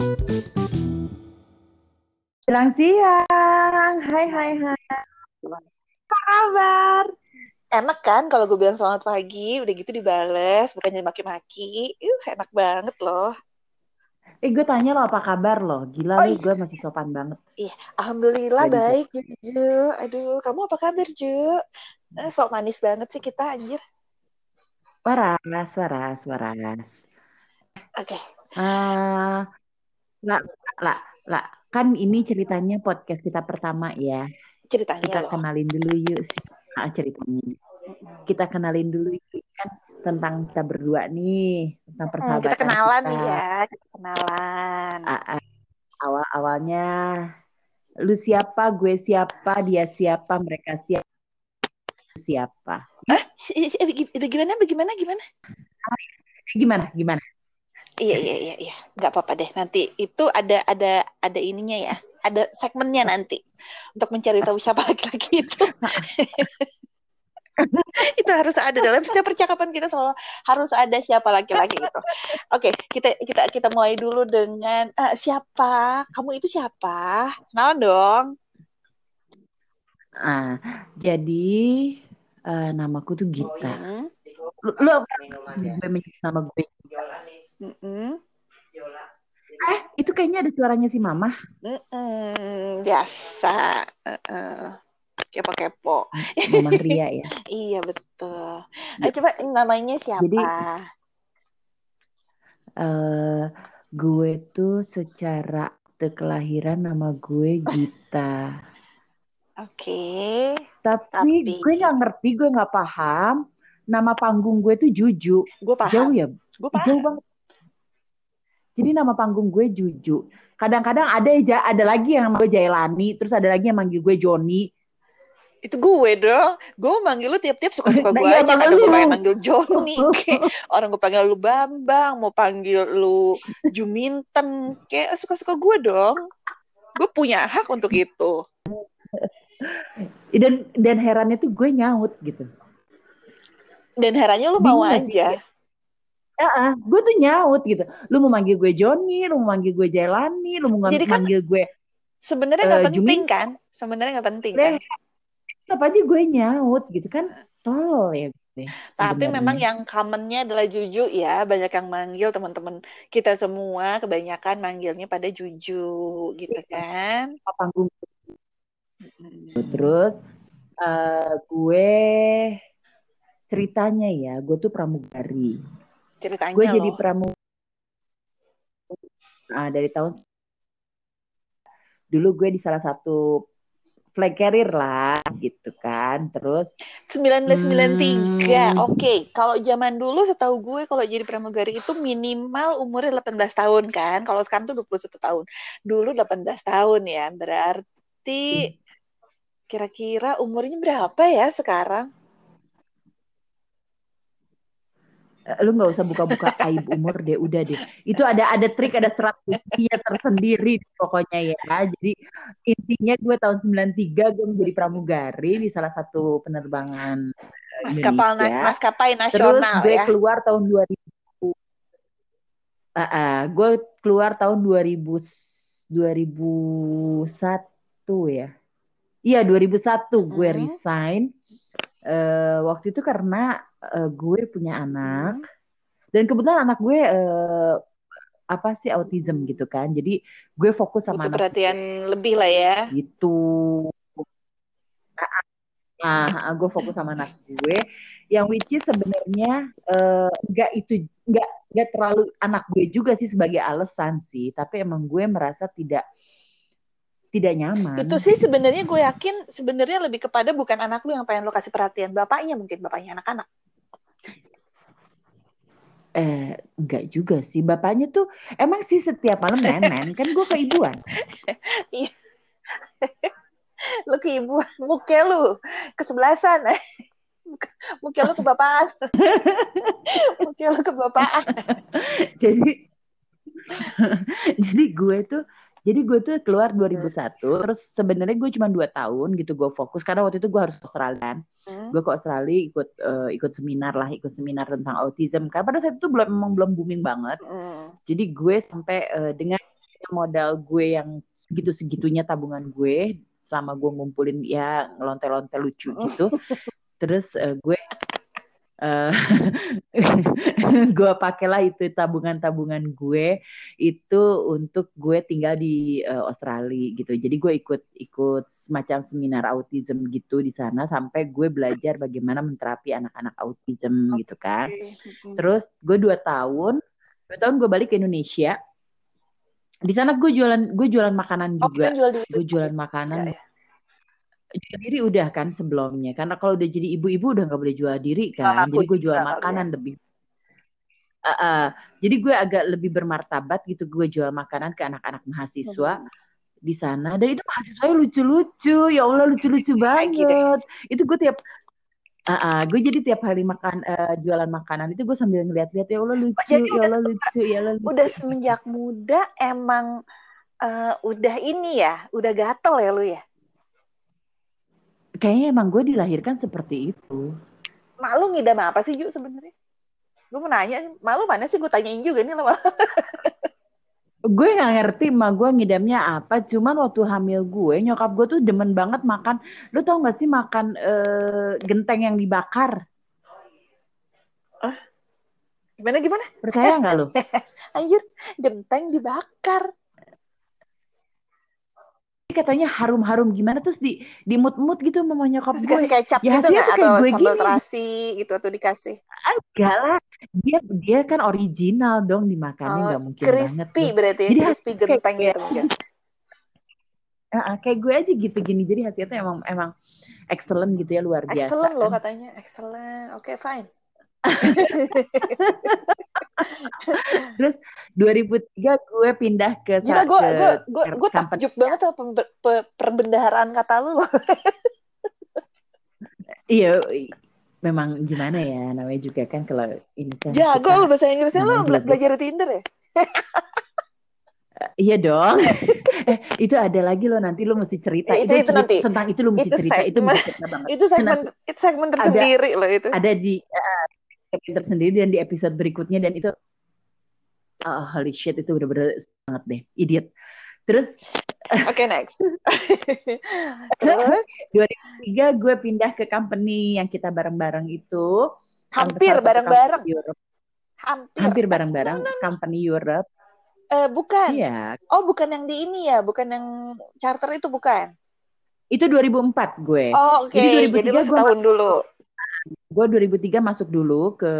Siang siang, hai hai hai. Apa kabar? Enak kan kalau gue bilang selamat pagi, udah gitu dibales, bukannya maki-maki. Uh, enak banget loh. Eh gue tanya lo apa kabar lo? Gila Oh lu iya, gue masih sopan banget. iya. Alhamdulillah baik, Ju. Aduh, kamu apa kabar, Ju? Eh, sok manis banget sih kita, anjir. Waras, waras, waras. Oke, Ah, lah, lah, lah. Kan ini ceritanya podcast kita pertama ya. ceritanya Kita loh. kenalin dulu yuk sih ah, ceritanya. Kita kenalin dulu yuk kan tentang kita berdua nih, tentang Mm, kita persahabatan kenalan kita. nih ya, kita kenalan. Ah, ah, awal-awalnya lu siapa, gue siapa, dia siapa, mereka siapa, siapa. Eh, eh, bagaimana, bagaimana, gimana? Gimana, gimana? Iya, iya, iya, iya. Nggak apa-apa deh. Nanti itu ada, ada, ada ininya ya. Ada segmennya nanti untuk mencari tahu siapa laki-laki itu. itu harus ada dalam setiap percakapan kita selalu harus ada siapa laki-laki itu. Oke, kita kita kita mulai dulu dengan eh, siapa? Kamu itu siapa? Kenalan dong. Ah, jadi eh, namaku tuh Gita. Hmm. Lu, lu apa gue menyebut nama gue? Mm-mm. Eh, itu kayaknya ada suaranya si Mama. Mm-mm. Biasa. Eh-eh. Kepo-kepo. Mama Ria ya. Iya betul. Eh, coba namanya siapa? Jadi eh gue tuh secara akte kelahiran nama gue Gita. Oke, Tapi tapi gue nggak ngerti, gue nggak paham. Nama panggung gue tuh Juju. gue Jauh paham. ya? Gue Jauh paham. banget. Jadi nama panggung gue Juju. Kadang-kadang ada ada lagi yang gue Jailani, terus ada lagi yang manggil gue Joni. Itu gue dong. Gue manggil lu tiap-tiap suka-suka Nah gue iya aja. Kadang gue pengen lu. manggil Joni. Kayak orang gue panggil lu Bambang. Mau panggil lu Juminten. Kayak suka-suka gue dong. Gue punya hak untuk itu. Dan dan herannya tuh gue nyaut gitu. Dan herannya lu mau aja. Ya, ah, gue tuh nyaut gitu. Lu mau manggil gue Joni, lu mau manggil gue Jailani, lu mau Jadi kan manggil gue sebenarnya nggak penting Jumin, kan? Sebenarnya nggak penting deh, kan? tetap aja gue nyaut gitu kan. Tolol ya gue Tapi memang yang commonnya adalah Juju ya. Banyak yang manggil teman-teman kita semua. Kebanyakan manggilnya pada Juju gitu kan. Apa panggung terus eh, gue ceritanya ya, gue tuh pramugari. Gue Ceritanya jadi loh. pramugari dari tahun dulu gue di salah satu flag carrier lah gitu kan. Terus 1993. hmm, Oke, kalau zaman dulu setahu gue kalau jadi pramugari itu minimal umurnya 18 tahun kan. Kalau sekarang tuh 21 tahun. Dulu 18 tahun ya. Berarti kira-kira umurnya berapa ya sekarang? Eh, lu nggak usah buka-buka aib umur deh udah deh. Itu ada ada trik ada strateginya tersendiri pokoknya ya. Jadi intinya gue tahun 93 gue menjadi pramugari di salah satu penerbangan eh, Maskapai, maskapai terus nasional gue ya. keluar tahun 2000 Ah, ah, gue keluar tahun 2000 2001 ya. Iya 2001 gue Mm-mm. resign. Eh, waktu itu karena eh, gue punya anak. Mm. dan kebetulan anak gue eh, apa sih autism gitu kan. Jadi gue fokus sama Butuh perhatian gue lebih lah ya. gitu. Nah gue fokus sama anak gue. Yang which is sebenarnya eh, nggak itu nggak nggak terlalu anak gue juga sih sebagai alasan sih. Tapi emang gue merasa tidak tidak Itu nyaman sih gitu sebenarnya gue yakin sebenarnya lebih kepada bukan anak lu yang pengen lu kasih perhatian, bapaknya mungkin bapaknya anak-anak. Eh enggak juga sih bapaknya tuh emang sih setiap malam main-main kan gue keibuan Iya, lu ke ibu, muka lu kesebelasan. Muka lu kebapaan, muka lu kebapaan. jadi jadi gue tuh jadi gue tuh keluar 2001 terus sebenarnya gue cuma dua tahun gitu gue fokus karena waktu itu gue harus ke Australia kan Hmm. gue ke Australia ikut eh, ikut seminar lah ikut seminar tentang autism karena pada saat itu belum memang belum booming banget Hmm. jadi gue sampai eh, dengan modal gue yang segitu-segitunya tabungan gue selama gue ngumpulin ya ngelonte-lonte lucu gitu. Terus uh, gue uh, gue pakailah itu tabungan-tabungan gue itu untuk gue tinggal di uh, Australia gitu. Jadi gue ikut ikut semacam seminar autism gitu di sana sampai gue belajar bagaimana menterapi anak-anak autism okay. gitu kan. Terus gue dua tahun, dua tahun gue balik ke Indonesia di sana gue jualan gue jualan makanan oh, juga jual gue jualan makanan ya, ya. Jual diri udah kan sebelumnya karena kalau udah jadi ibu-ibu udah nggak boleh jual diri kan jadi gue jual makanan ya. lebih uh, uh, jadi gue agak lebih bermartabat gitu gue jual makanan ke anak-anak mahasiswa hmm. di sana dan itu mahasiswanya lucu-lucu ya Allah lucu-lucu banget itu gue tiap Uh, uh, gue jadi tiap hari makan uh, jualan makanan itu gue sambil ngeliat-liat ya Allah lucu, oh, ya Allah lucu, ya Allah lucu. Udah semenjak muda emang uh, udah ini ya, udah gatel ya lu ya? Kayaknya emang gue dilahirkan seperti itu. Malu ngidam apa sih Ju sebenarnya? Gue mau nanya, malu mana sih gue tanyain juga nih lo gue nggak ngerti mah gue ngidamnya apa. Cuman waktu hamil gue nyokap gue tuh demen banget makan. Lu tau gak sih makan uh, genteng yang dibakar? Ah. Gimana gimana? Percaya nggak lu? Anjir genteng dibakar katanya harum-harum gimana terus di di mut-mut gitu mama nyokap gue. Dikasih kecap ya, gitu nggak atau gue sambal gini. terasi gitu atau dikasih? Enggak lah, dia dia kan original dong dimakannya nggak oh, mungkin crispy banget. Crispy berarti ya, Jadi crispy genteng gitu mungkin. Uh, kayak gue aja gitu gini jadi hasilnya emang emang excellent gitu ya luar biasa. Excellent loh katanya, excellent. Oke okay, fine. Terus 2003 gue pindah ke Gila, gue gue gue gue takjub banget sama perbendaharaan kata lu iya, memang gimana ya namanya juga kan kalau ini kan. Jago lu bahasa Inggrisnya lu bela belajar di Tinder ya? Iya dong. eh, itu ada lagi loh nanti lo mesti cerita itu, itu, itu nanti. tentang itu lo mesti itu cerita segmen, itu mesti cerita banget. Itu segmen itu segmen tersendiri ada, loh itu. Ada di uh, tersendiri dan di episode berikutnya dan itu oh, holy shit itu bener-bener banget deh idiot. Terus oke okay, next. Terus 2003 gue pindah ke company yang kita bareng-bareng itu. Hampir bareng-bareng? hampir hampir bareng-bareng company Europe. Uh, bukan. Iya. Oh bukan yang di ini ya bukan yang charter itu bukan? Itu 2004 gue. Oh oke. Okay. jadi 2003 jadi gue tahun dulu gue 2003 masuk dulu ke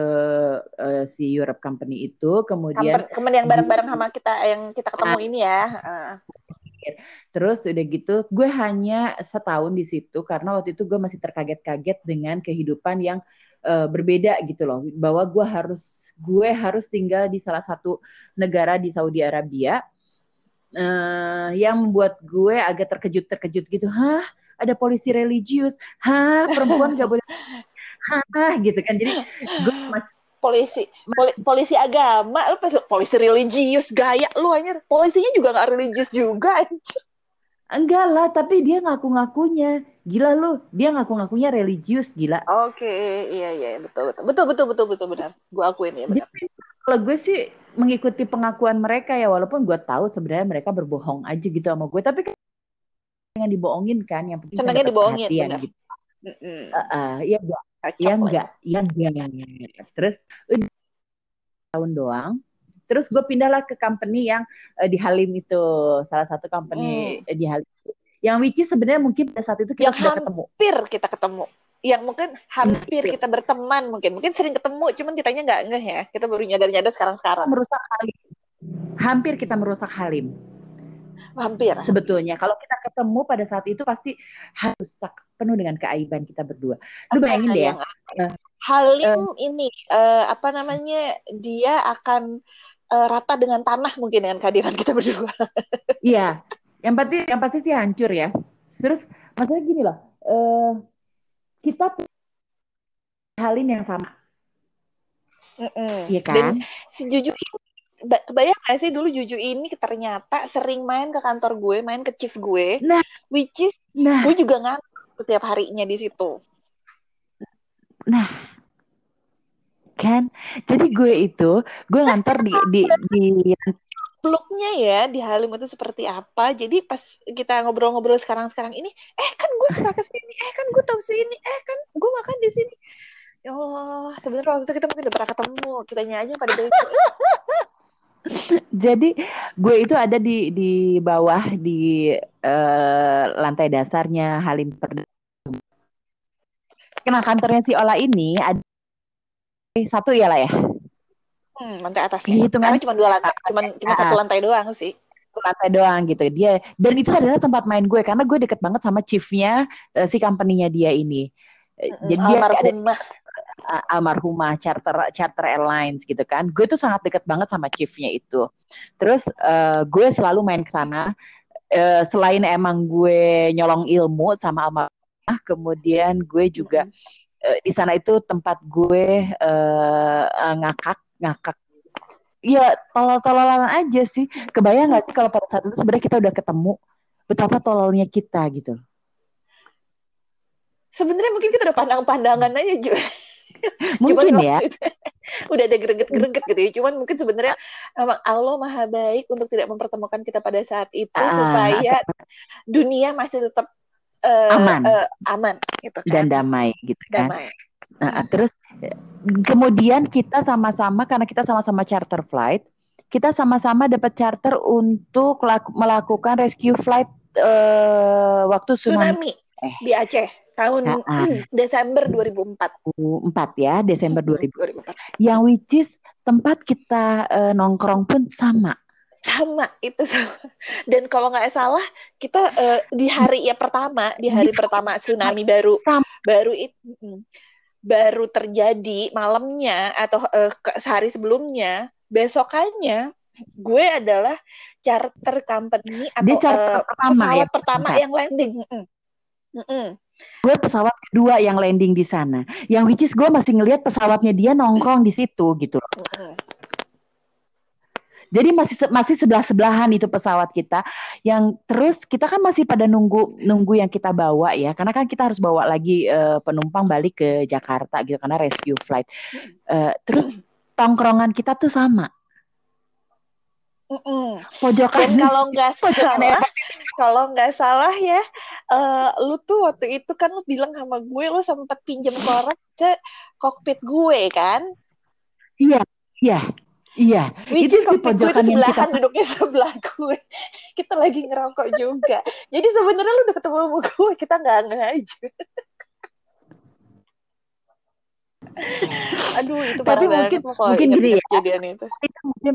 uh, si Europe Company itu, kemudian company yang bareng-bareng sama kita yang kita ketemu uh, ini ya. Uh. Terus udah gitu, gue hanya setahun di situ karena waktu itu gue masih terkaget-kaget dengan kehidupan yang uh, berbeda gitu loh. Bahwa gue harus gue harus tinggal di salah satu negara di Saudi Arabia uh, yang membuat gue agak terkejut-terkejut gitu. Hah? Ada polisi religius, hah perempuan gak boleh hah gitu kan. Jadi gue masih polisi poli, polisi agama. Lu polisi religius gaya lu anjir. Polisinya juga nggak religius juga anjir. Enggak lah tapi dia ngaku-ngakunya. Gila lu dia ngaku-ngakunya religius gila. Oke okay, iya iya betul betul. Betul betul betul betul benar. Gue akuin ya benar. Kalau gue sih mengikuti pengakuan mereka ya walaupun gue tahu sebenarnya mereka berbohong aja gitu sama gue tapi kan yang dibohongin kan yang penting senangnya dibohongin benar. gitu. Mm -mm. Uh, uh, ya Iya enggak, iya enggak. Terus tahun doang. Terus gue pindahlah ke company yang uh, di Halim itu, salah satu company hmm. di Halim. Yang which is sebenarnya mungkin pada saat itu kita yang sudah ketemu. Hampir kita ketemu. Yang mungkin hampir kita berteman mungkin. Mungkin sering ketemu, cuman kitanya nggak ngeh ya. Kita baru nyadar-nyadar sekarang-sekarang. Merusak Halim. Hampir kita merusak Halim. Hampir. Sebetulnya kalau kita ketemu pada saat itu pasti harus penuh dengan keaiban kita berdua. Lu bayangin deh ya. Uh, Halim uh, ini uh, apa namanya dia akan uh, rata dengan tanah mungkin dengan kehadiran kita berdua. Iya, yang pasti yang pasti sih hancur ya. Terus maksudnya gini loh, uh, kita Halim yang sama. Iya kan? Dan sejujur kebayang gak sih dulu Juju ini ternyata sering main ke kantor gue, main ke chief gue, nah, which is nah. gue juga ngantuk setiap harinya di situ. Nah, kan, jadi gue itu gue ngantor di di di pluknya ya di Halim itu seperti apa. Jadi pas kita ngobrol-ngobrol sekarang-sekarang ini, eh kan gue suka ke sini, eh kan gue tahu sini, eh kan gue makan di sini. Ya Allah, sebenarnya waktu itu kita mungkin udah pernah ketemu. Kita aja pada itu. Jadi gue itu ada di di bawah di uh, lantai dasarnya Halim Perdana. Karena kantornya si Ola ini ada satu ya lah ya. Hmm, lantai atas. Hitungan cuma dua lantai, cuma cuma satu lantai doang sih. Satu lantai doang gitu dia. Dan itu adalah tempat main gue karena gue deket banget sama chiefnya uh, si company-nya dia ini. Jadi dia ada almarhumah charter charter airlines gitu kan. Gue tuh sangat deket banget sama chiefnya itu. Terus uh, gue selalu main ke sana. Uh, selain emang gue nyolong ilmu sama almarhumah kemudian gue juga uh, di sana itu tempat gue uh, ngakak ngakak. Ya tolol-tololan aja sih. Kebayang nggak sih kalau pada saat itu sebenarnya kita udah ketemu? Betapa tololnya kita gitu. Sebenarnya mungkin kita udah pandang-pandangan aja juga mungkin cuman ya. itu, udah ada greget-greget gitu ya. Cuman mungkin sebenarnya memang Allah maha baik untuk tidak mempertemukan kita pada saat itu uh, supaya dunia masih tetap uh, aman. uh, aman gitu kan. Dan damai gitu kan. Damai. Nah, terus kemudian kita sama-sama karena kita sama-sama charter flight kita sama-sama dapat charter untuk melakukan rescue flight uh, waktu tsunami, tsunami eh. di Aceh tahun nah, uh, Desember 2004. 4 ya, Desember 2004. 2004. Yang which is tempat kita uh, nongkrong pun sama. Sama itu sama. Dan kalau nggak salah kita uh, di hari ya pertama, di hari pertama tsunami baru sama. baru itu baru terjadi malamnya atau uh, sehari sebelumnya, besokannya gue adalah charter company atau charter uh, pertama, pesawat ya? pertama yang landing. Mm -mm. Gue pesawat kedua yang landing di sana. Yang which is gue masih ngelihat pesawatnya dia nongkrong di situ gitu loh. Jadi masih masih sebelah sebelahan itu pesawat kita. Yang terus kita kan masih pada nunggu nunggu yang kita bawa ya, karena kan kita harus bawa lagi uh, penumpang balik ke Jakarta gitu karena rescue flight. Uh, terus tongkrongan kita tuh sama. Mm-mm. Pojokan. Dan kalau nggak salah, kalau nggak salah ya, uh, lu tuh waktu itu kan lu bilang sama gue, lu sempat pinjam korek ke kokpit gue kan? Iya, iya, iya. Which itu kokpit gue itu sebelahan kita... duduknya sebelah gue. kita lagi ngerokok juga. Jadi sebenarnya lu udah ketemu sama gue, kita nggak ngaju. Aduh, itu parah Tapi banget mungkin, mungkin gini ya. Itu. itu mungkin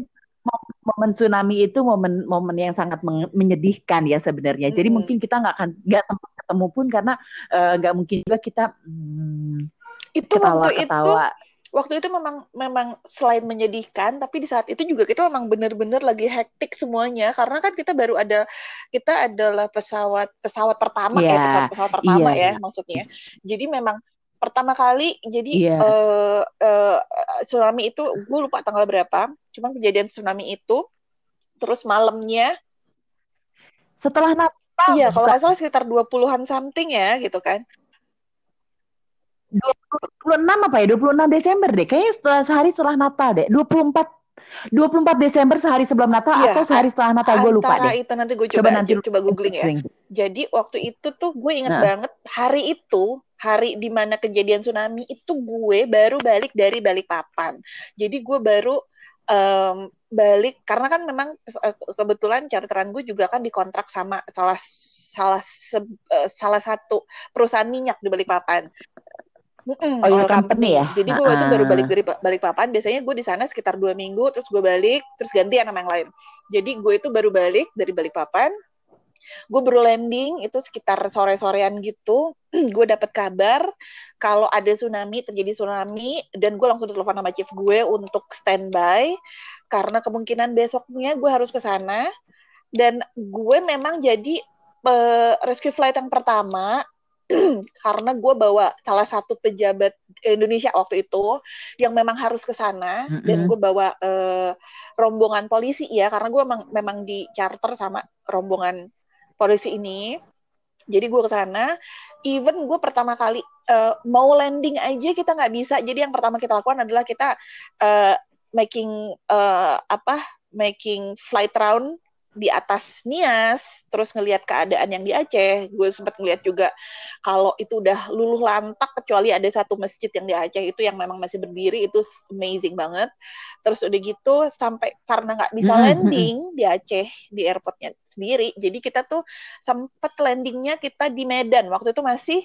momen tsunami itu momen momen yang sangat menyedihkan ya sebenarnya. Jadi hmm. mungkin kita nggak akan nggak sempat ketemu pun karena eh, nggak uh, mungkin juga kita hmm, itu ketawa, waktu ketawa. itu waktu itu memang memang selain menyedihkan tapi di saat itu juga kita memang benar-benar lagi hektik semuanya karena kan kita baru ada kita adalah pesawat pesawat pertama yeah. ya iya. pesawat pesawat pertama yeah. ya maksudnya. Jadi memang pertama kali jadi yeah. Iya. uh, uh, tsunami itu gue lupa tanggal berapa cuman kejadian tsunami itu terus malamnya setelah Natal iya kalau nggak salah sekitar 20-an something ya gitu kan 26 apa ya 26 Desember deh kayaknya setelah sehari setelah Natal deh 24 24 Desember sehari sebelum Natal iya, atau sehari setelah Natal gue lupa deh. itu nanti gue coba, coba nanti coba googling ya. Jadi waktu itu tuh gue inget nah. banget hari itu hari di mana kejadian tsunami itu gue baru balik dari Balikpapan. Jadi gue baru um, balik karena kan memang eh, kebetulan charteran gue juga kan dikontrak sama salah salah se, uh, salah satu perusahaan minyak di Balikpapan. Mm oh, iya, company ya. Jadi gue itu baru balik dari balik papan. Biasanya gue di sana sekitar dua minggu, terus gue balik, terus ganti sama yang lain. Jadi gue itu baru balik dari balik papan. Gue baru landing itu sekitar sore-sorean gitu. gue dapet kabar kalau ada tsunami, terjadi tsunami, dan gue langsung telepon sama chief gue untuk standby karena kemungkinan besoknya gue harus ke sana. Dan gue memang jadi uh, rescue flight yang pertama karena gue bawa salah satu pejabat Indonesia waktu itu yang memang harus ke sana mm-hmm. dan gue bawa uh, rombongan polisi ya. Karena gue memang memang di charter sama rombongan polisi ini. Jadi gue ke sana even gue pertama kali uh, mau landing aja kita nggak bisa. Jadi yang pertama kita lakukan adalah kita uh, making uh, apa making flight round di atas Nias, terus ngelihat keadaan yang di Aceh, gue sempat ngelihat juga kalau itu udah luluh lantak kecuali ada satu masjid yang di Aceh itu yang memang masih berdiri itu amazing banget. Terus udah gitu sampai karena nggak bisa hmm, hmm, hmm. landing di Aceh di airportnya sendiri. Jadi kita tuh sempat landingnya kita di Medan. Waktu itu masih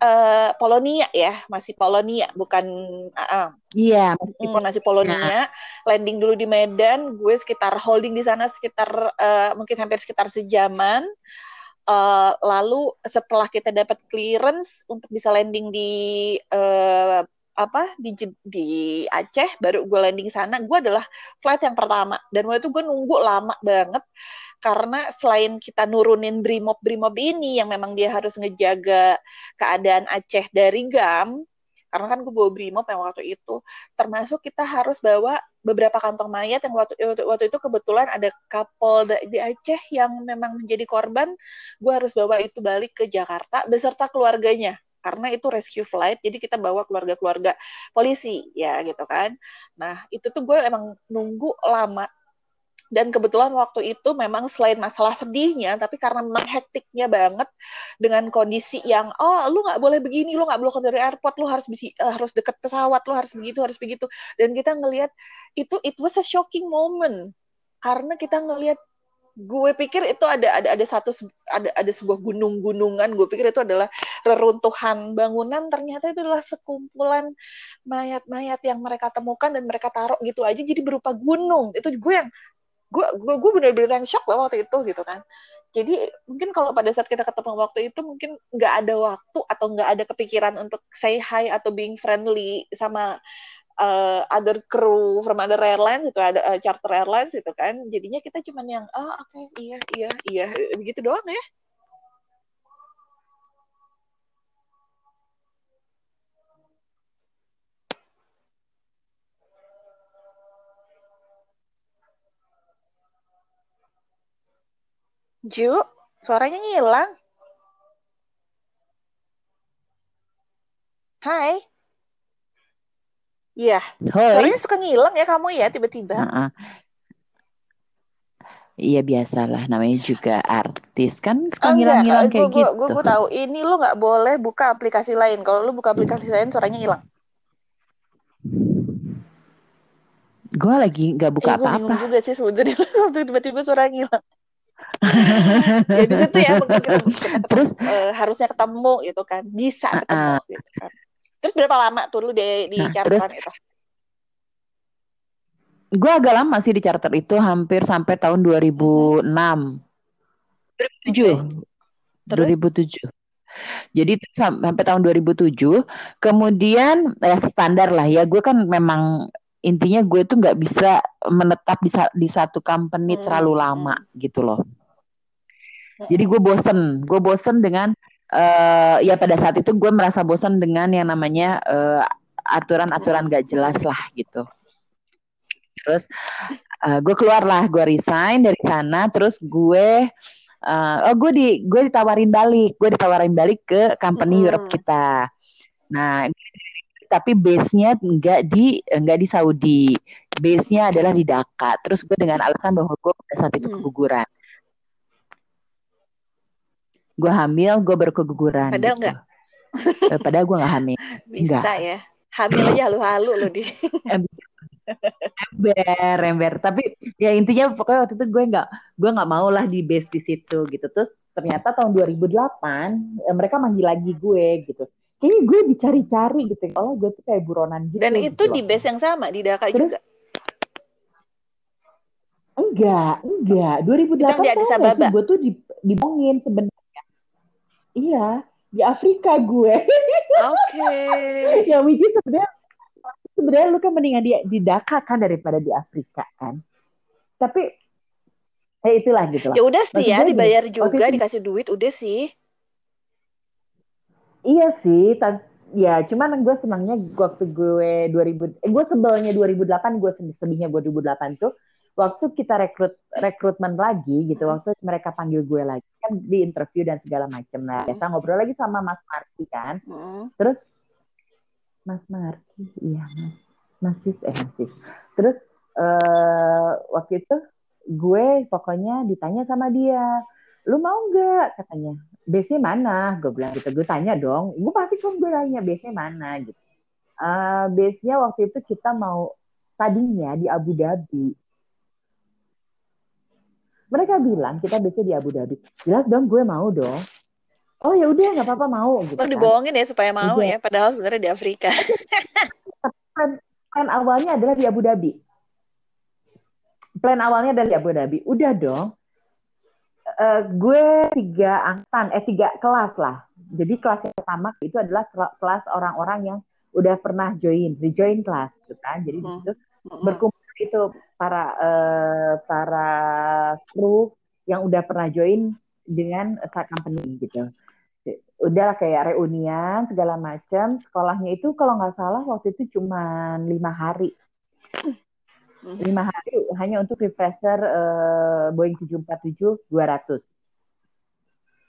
uh, Polonia ya, masih Polonia, bukan uh, Iya, masih, masih Polonia. Nah. Landing dulu di Medan, gue sekitar holding di sana sekitar uh, mungkin hampir sekitar sejaman. Uh, lalu setelah kita dapat clearance untuk bisa landing di uh, apa di di Aceh baru gue landing sana gue adalah flight yang pertama dan waktu itu gue nunggu lama banget karena selain kita nurunin brimob brimob ini yang memang dia harus ngejaga keadaan Aceh dari GAM karena kan gue bawa brimob yang waktu itu termasuk kita harus bawa beberapa kantong mayat yang waktu waktu, waktu itu kebetulan ada kapol di Aceh yang memang menjadi korban gue harus bawa itu balik ke Jakarta beserta keluarganya. Karena itu rescue flight jadi kita bawa keluarga-keluarga polisi ya gitu kan. Nah itu tuh gue emang nunggu lama dan kebetulan waktu itu memang selain masalah sedihnya tapi karena memang hektiknya banget dengan kondisi yang oh lu nggak boleh begini lu nggak boleh dari airport lu harus uh, harus deket pesawat lu harus begitu harus begitu. Dan kita ngelihat itu it was a shocking moment. Karena kita ngelihat gue pikir itu ada ada ada satu ada ada sebuah gunung-gunungan. Gue pikir itu adalah reruntuhan bangunan. Ternyata itu adalah sekumpulan mayat-mayat yang mereka temukan dan mereka taruh gitu aja jadi berupa gunung. Itu gue yang gue gue gue bener-bener yang shock lah waktu itu gitu kan. Jadi mungkin kalau pada saat kita ketemu waktu itu mungkin nggak ada waktu atau nggak ada kepikiran untuk say hi atau being friendly sama uh, other crew from other airlines itu ada uh, charter airlines gitu kan. Jadinya kita cuman yang oh oke okay, iya iya iya begitu doang ya Ju, suaranya ngilang. Hai. Iya. Suaranya suka ngilang ya kamu ya tiba-tiba. Uh -uh. Iya biasalah namanya juga artis kan suka ngilang-ngilang kayak gua, gitu. Gue gue tahu ini lu nggak boleh buka aplikasi lain. Kalau lu buka aplikasi lain suaranya hilang. Gue lagi nggak buka eh, apa-apa. Gue juga sih sebenarnya tiba-tiba suaranya hilang ya di situ ya mungkin kita, kita terus? uh, harusnya ketemu gitu kan bisa ketemu uh, gitu kan. Terus berapa lama tuh lu di di nah, charter itu? Gue agak lama sih di charter itu hampir sampai tahun 2006 2007 2007 jadi sampai tahun 2007, kemudian ya standar lah ya. Gue kan memang intinya gue tuh nggak bisa menetap di, di satu company hmm. terlalu lama gitu loh. Jadi gue bosen, gue bosen dengan uh, ya pada saat itu gue merasa bosen dengan yang namanya uh, aturan-aturan gak jelas lah gitu. Terus uh, gue keluar lah, gue resign dari sana, terus gue uh, oh gue di gue ditawarin balik, gue ditawarin balik ke company hmm. Europe kita. Nah tapi base-nya enggak di enggak di Saudi. Base-nya adalah di Dhaka. Terus gue dengan alasan bahwa gue pada saat itu keguguran gue hamil gue baru keguguran padahal gitu. enggak eh, padahal gue nggak hamil. Bisa enggak. ya. Hamil aja halu-halu loh di. Ember ember. Tapi ya intinya pokoknya waktu itu gue nggak gue nggak mau lah di base di situ gitu. Terus ternyata tahun 2008 eh, mereka manggil lagi gue gitu. Kayaknya gue dicari-cari gitu. Oh gue tuh kayak buronan gitu dan itu gitu di base yang sama di Dhaka juga? Enggak enggak. 2008 tuh gue tuh dibongin sebenarnya Iya, di Afrika gue. Oke. Okay. ya which sebenarnya sebenarnya lu kan mendingan di di Dhaka kan daripada di Afrika kan. Tapi ya itulah gitu lah. Ya udah sih ya dibayar gini, juga dikasih duit udah sih. Iya sih, ya cuman gue senangnya waktu gue 2000 eh, gue sebelnya 2008 gue sedihnya gue 2008 tuh waktu kita rekrut rekrutmen lagi gitu waktu mereka panggil gue lagi kan di interview dan segala macam nah hmm. biasa ngobrol lagi sama Mas Marki kan. Terus Mas Marki iya Mas. Masis eh Masis. Terus uh, waktu itu gue pokoknya ditanya sama dia, lu mau nggak? Katanya, base mana? Gue bilang gitu, gue tanya dong, gue pasti kan gue tanya base mana? Gitu. Uh, base-nya waktu itu kita mau tadinya di Abu Dhabi. Mereka bilang kita base di Abu Dhabi. Jelas dong gue mau dong. Oh ya udah nggak apa-apa mau gitu. Kan. dibohongin ya supaya mau udah. ya, padahal sebenarnya di Afrika. plan, plan awalnya adalah di Abu Dhabi. Plan awalnya adalah di Abu Dhabi. Udah dong. Uh, gue tiga angkatan, eh tiga kelas lah. Jadi kelas yang pertama itu adalah kelas orang-orang yang udah pernah join, rejoin kelas, gitu kan. Jadi hmm. itu hmm. berkumpul itu para uh, para kru yang udah pernah join dengan saat company gitu. Udah kayak reunian segala macam. Sekolahnya itu kalau nggak salah waktu itu cuma lima hari. Hmm. lima hari hanya untuk refresher uh, Boeing 747 200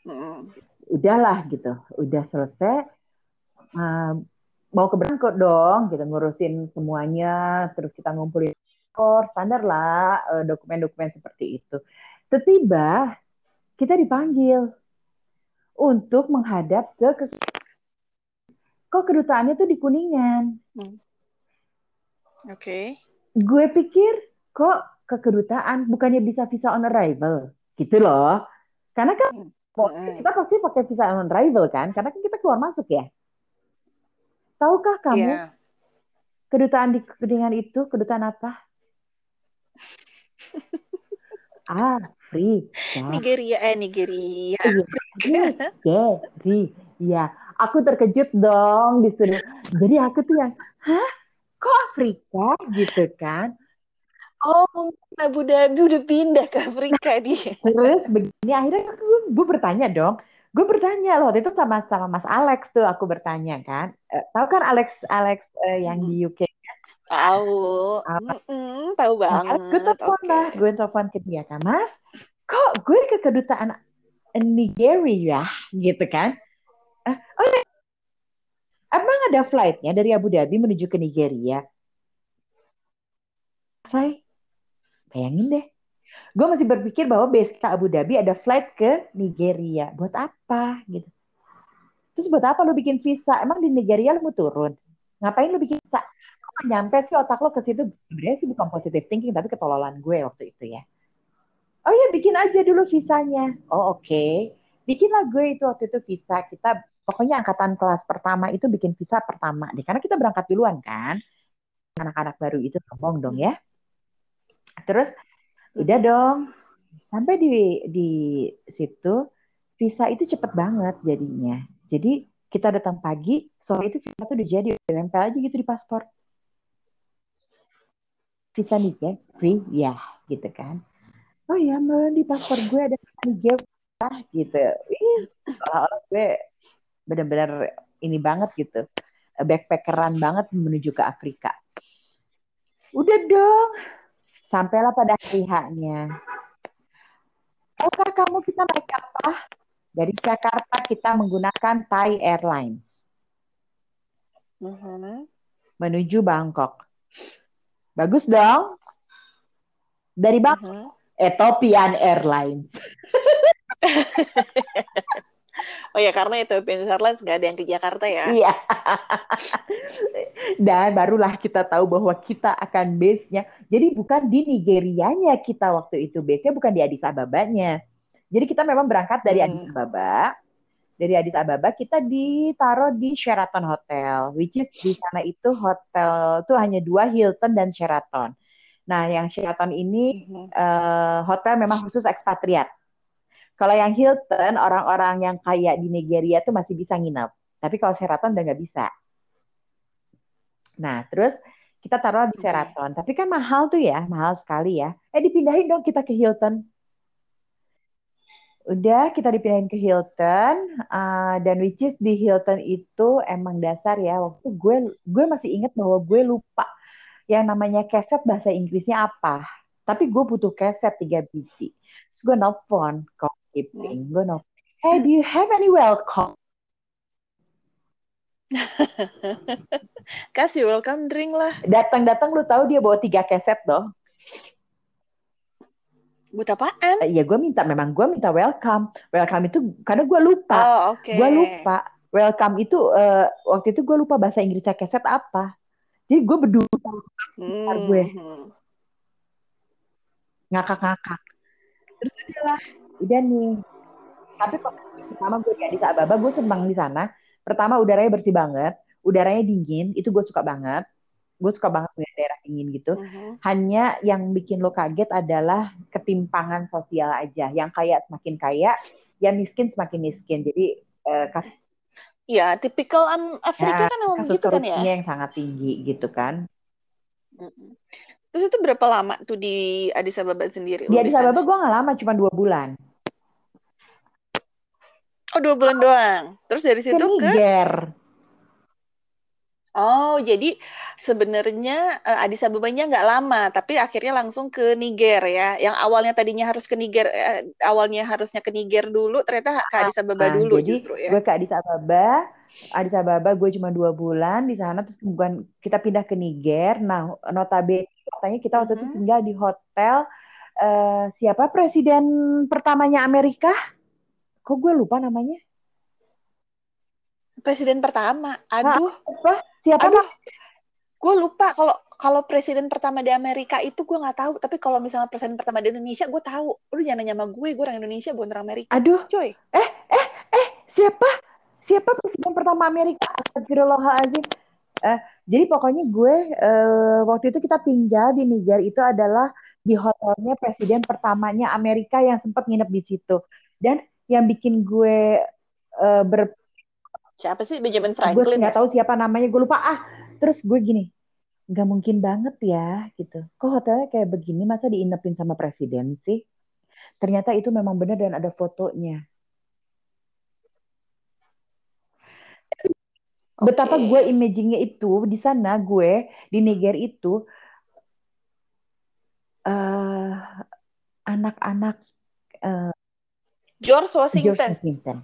hmm. udahlah gitu udah selesai. Uh, mau ke berangkat dong gitu ngurusin semuanya terus kita ngumpulin skor standar lah eh, dokumen-dokumen seperti itu tiba kita dipanggil untuk menghadap ke, ke kok kedutaannya tuh di Kuningan. Hmm. Oke. Okay. Gue pikir kok ke kedutaan bukannya bisa visa on arrival gitu loh. Karena kan hmm. kita pasti pakai visa on arrival kan, karena kan kita keluar masuk ya. Tahukah kamu yeah. kedutaan di Kuningan itu kedutaan apa? Ah, free. Nigeria eh Nigeria. Nigeria. Aku terkejut dong disuruh. Jadi aku tuh yang, hah? Kok Afrika gitu kan? Oh, mungkin Abu Dhabi udah pindah ke Afrika dia. Terus begini akhirnya aku gue bertanya dong. Gue bertanya loh, waktu itu sama sama Mas Alex tuh aku bertanya kan. Uh, tahu kan Alex Alex uh, yang di UK Tahu. Mm -mm, tahu banget. Nah, gue telepon okay. lah, gue telepon ke dia kan, Mas, kok gue ke kedutaan Nigeria gitu kan? Uh, oh ya, emang ada flightnya dari Abu Dhabi menuju ke Nigeria? Saya bayangin deh. Gue masih berpikir bahwa base Abu Dhabi ada flight ke Nigeria. Buat apa gitu? Terus buat apa lu bikin visa? Emang di Nigeria lu mau turun? Ngapain lu bikin visa? Nyampe sih otak lo ke situ? Sebenarnya sih bukan positive thinking tapi ketololan gue waktu itu ya. Oh ya bikin aja dulu visanya. Oh oke. Okay. bikinlah gue itu waktu itu visa. Kita pokoknya angkatan kelas pertama itu bikin visa pertama deh. Karena kita berangkat duluan kan. Anak-anak baru itu ngomong dong ya. Terus udah dong. Sampai di di situ visa itu cepet banget jadinya. Jadi kita datang pagi sore itu visa tuh udah jadi udah nempel aja gitu di paspor visa Niger free ya gitu kan oh ya malah di paspor gue ada Niger ah gitu ih seolah-olah gue benar-benar ini banget gitu backpackeran banget menuju ke Afrika udah dong sampailah pada hari haknya Tahukah kamu kita naik apa? Dari Jakarta kita menggunakan Thai Airlines. Uh mm-hmm. -huh. Menuju Bangkok. Bagus dong. Dari bang uh-huh. Ethiopian Airlines. oh ya karena Ethiopian Airlines nggak ada yang ke Jakarta ya. Iya. Dan barulah kita tahu bahwa kita akan base-nya. Jadi bukan di Nigerianya kita waktu itu base-nya bukan di Addis Ababa-nya. Jadi kita memang berangkat dari hmm. Addis Ababa dari Addis Ababa kita ditaruh di Sheraton Hotel, which is di sana itu hotel tuh hanya dua Hilton dan Sheraton. Nah, yang Sheraton ini uh, hotel memang khusus ekspatriat. Kalau yang Hilton orang-orang yang kaya di Nigeria tuh masih bisa nginep, tapi kalau Sheraton udah nggak bisa. Nah, terus kita taruh di Sheraton, tapi kan mahal tuh ya, mahal sekali ya. Eh dipindahin dong kita ke Hilton udah kita dipindahin ke Hilton uh, dan which is di Hilton itu emang dasar ya. Waktu gue gue masih inget bahwa gue lupa yang namanya keset bahasa Inggrisnya apa. Tapi gue butuh keset tiga biji. Terus gue nelfon keeping gue nelfon hey do you have any welcome? Kasih welcome drink lah. Datang-datang lu tahu dia bawa tiga keset dong Buat apaan? Iya, gue minta memang gue minta welcome. Welcome itu karena gue lupa. Oh, oke. Gue lupa. Welcome itu eh, waktu itu gue lupa bahasa Inggrisnya keset apa. Jadi gue berdua Hmm, gue. ngakak-ngakak. Terus udah lah, udah nih. Tapi pertama gue di Ababa, gue senang di sana. Pertama udaranya bersih banget, udaranya dingin, itu gue suka banget. Gue suka banget punya daerah dingin gitu. Mhm. Hanya yang bikin lo kaget adalah ketimpangan sosial aja. Yang kaya semakin kaya, yang miskin semakin miskin. Jadi eh, kasus, Ya, tipikal am- Afrika ya, kan emang kasus begitu kan ya. yang sangat tinggi gitu kan. Terus itu berapa lama tuh di Addis Ababa sendiri? Di Addis? Ababa gue nggak lama, cuma dua bulan. Oh, dua bulan doang. Terus dari Ke situ ke Niger. Oh, jadi sebenarnya eh, Addis Ababa-nya nggak lama, tapi akhirnya langsung ke Niger ya. Yang awalnya tadinya harus ke Niger, eh, awalnya harusnya ke Niger dulu, ternyata ke Addis Ababa Nah, dulu jadi justru ya. gue ke Addis Ababa, Addis Ababa gue cuma dua bulan di sana, terus kemudian kita pindah ke Niger. Nah, notabene katanya kita waktu itu Mhm. tinggal di hotel eh, siapa presiden pertamanya Amerika? Kok gue lupa namanya? Presiden pertama, aduh, Apa? Siapa? aduh, gue lupa kalau kalau presiden pertama di Amerika itu gue nggak tahu, tapi kalau misalnya presiden pertama di Indonesia gue tahu. Lu jangan nanya sama gue, gue orang Indonesia, bukan orang Amerika, Aduh, coy. eh, eh, eh, siapa? Siapa presiden pertama Amerika? Astagfirullahaladzim. Eh, jadi pokoknya gue eh, waktu itu kita tinggal di Niger itu adalah di hotelnya presiden pertamanya Amerika yang sempat nginep di situ. Dan yang bikin gue eh, ber Siapa sih? Benjamin gue Franklin nggak ya? tahu siapa namanya. Gue lupa. Ah terus gue gini nggak mungkin banget ya gitu. Kok hotelnya kayak begini? Masa diinepin sama presiden sih? Ternyata itu memang benar dan ada fotonya. Betapa Oke. gue imagingnya itu di sana gue di Niger itu eh anak-anak eh, George George Washington. Washington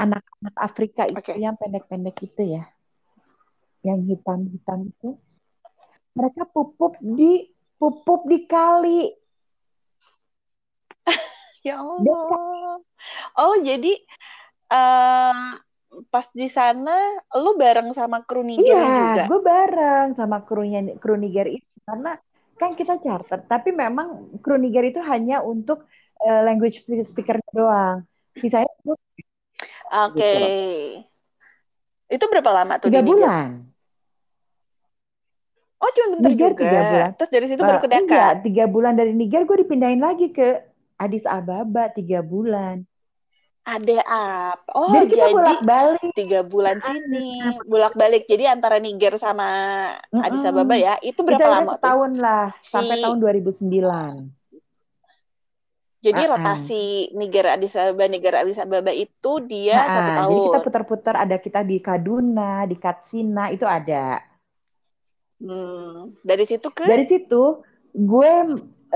anak-anak Afrika itu Oke. yang pendek-pendek itu ya yang hitam-hitam itu mereka pupuk di pupuk di kali Ya Allah. Oh, jadi eh pas di sana lu bareng sama kru Niger juga. Iya, gue bareng sama krunya kru Niger itu karena kan kita charter, tapi memang kru Niger itu hanya untuk eh, language speaker doang. Sisanya itu Oke. gitu. Itu berapa lama tuh tiga bulan. Oh, cuma bentar Niger juga. tiga bulan. Terus dari situ Eh, baru ke enggak, tiga bulan dari Niger gue dipindahin lagi ke Addis Ababa tiga bulan. Ada apa? Oh, Jadi kita jadi bolak-balik. tiga bulan sini, bolak-balik. Jadi antara Niger sama Addis. Ababa ya, itu berapa akhirnya lama tuh? setahun lah, sampai Si tahun 2009. Jadi ah. rotasi Niger Addis Ababa, Niger Addis Ababa itu dia satu Ha-ha, Jadi kita tahun. putar-putar ada kita di Kaduna, di Katsina itu ada. Hmm, dari situ ke Dari situ gue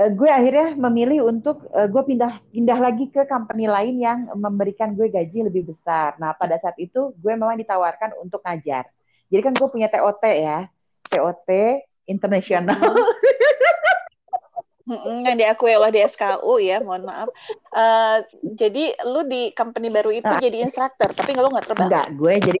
eh, gue akhirnya memilih untuk eh, gue pindah pindah lagi ke company lain yang memberikan gue gaji lebih besar. Nah pada saat itu gue memang ditawarkan untuk ngajar. Jadi kan gue punya TOT ya, TOT internasional. Yang diakui oleh DSKU ya, mohon maaf. Eh, jadi lu di company baru itu Nah, jadi instruktur, tapi lu nggak terbang. enggak, gue jadi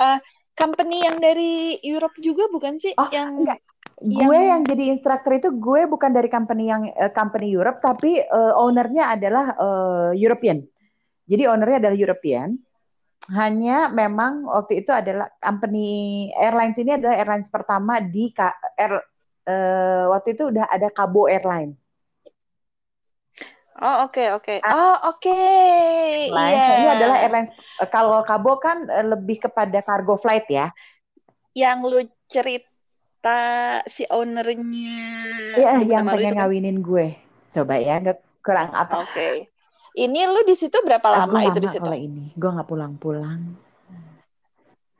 Eh, company yang dari Europe juga bukan sih? oh Yang enggak, gue yang yang jadi instruktur itu gue bukan dari company yang eh, company Europe, tapi eh, ownernya adalah eh, European. Jadi ownernya adalah European. Hanya memang waktu itu adalah company airlines ini adalah airlines pertama di air, eh, waktu itu udah ada Cabo Airlines. Oh, oke, oke. Ah, Oh, oke. Airlines. Nah, ini Iya. adalah airlines eh, kalau Cabo kan eh, lebih kepada cargo flight ya. Yang lu cerita si ownernya Iya, yang pengen itu ngawinin gue. Coba ya, nggak kurang apa? Oke. Ini lu di situ berapa lama gue itu di lama situ? kalau ini. Gue nggak pulang-pulang.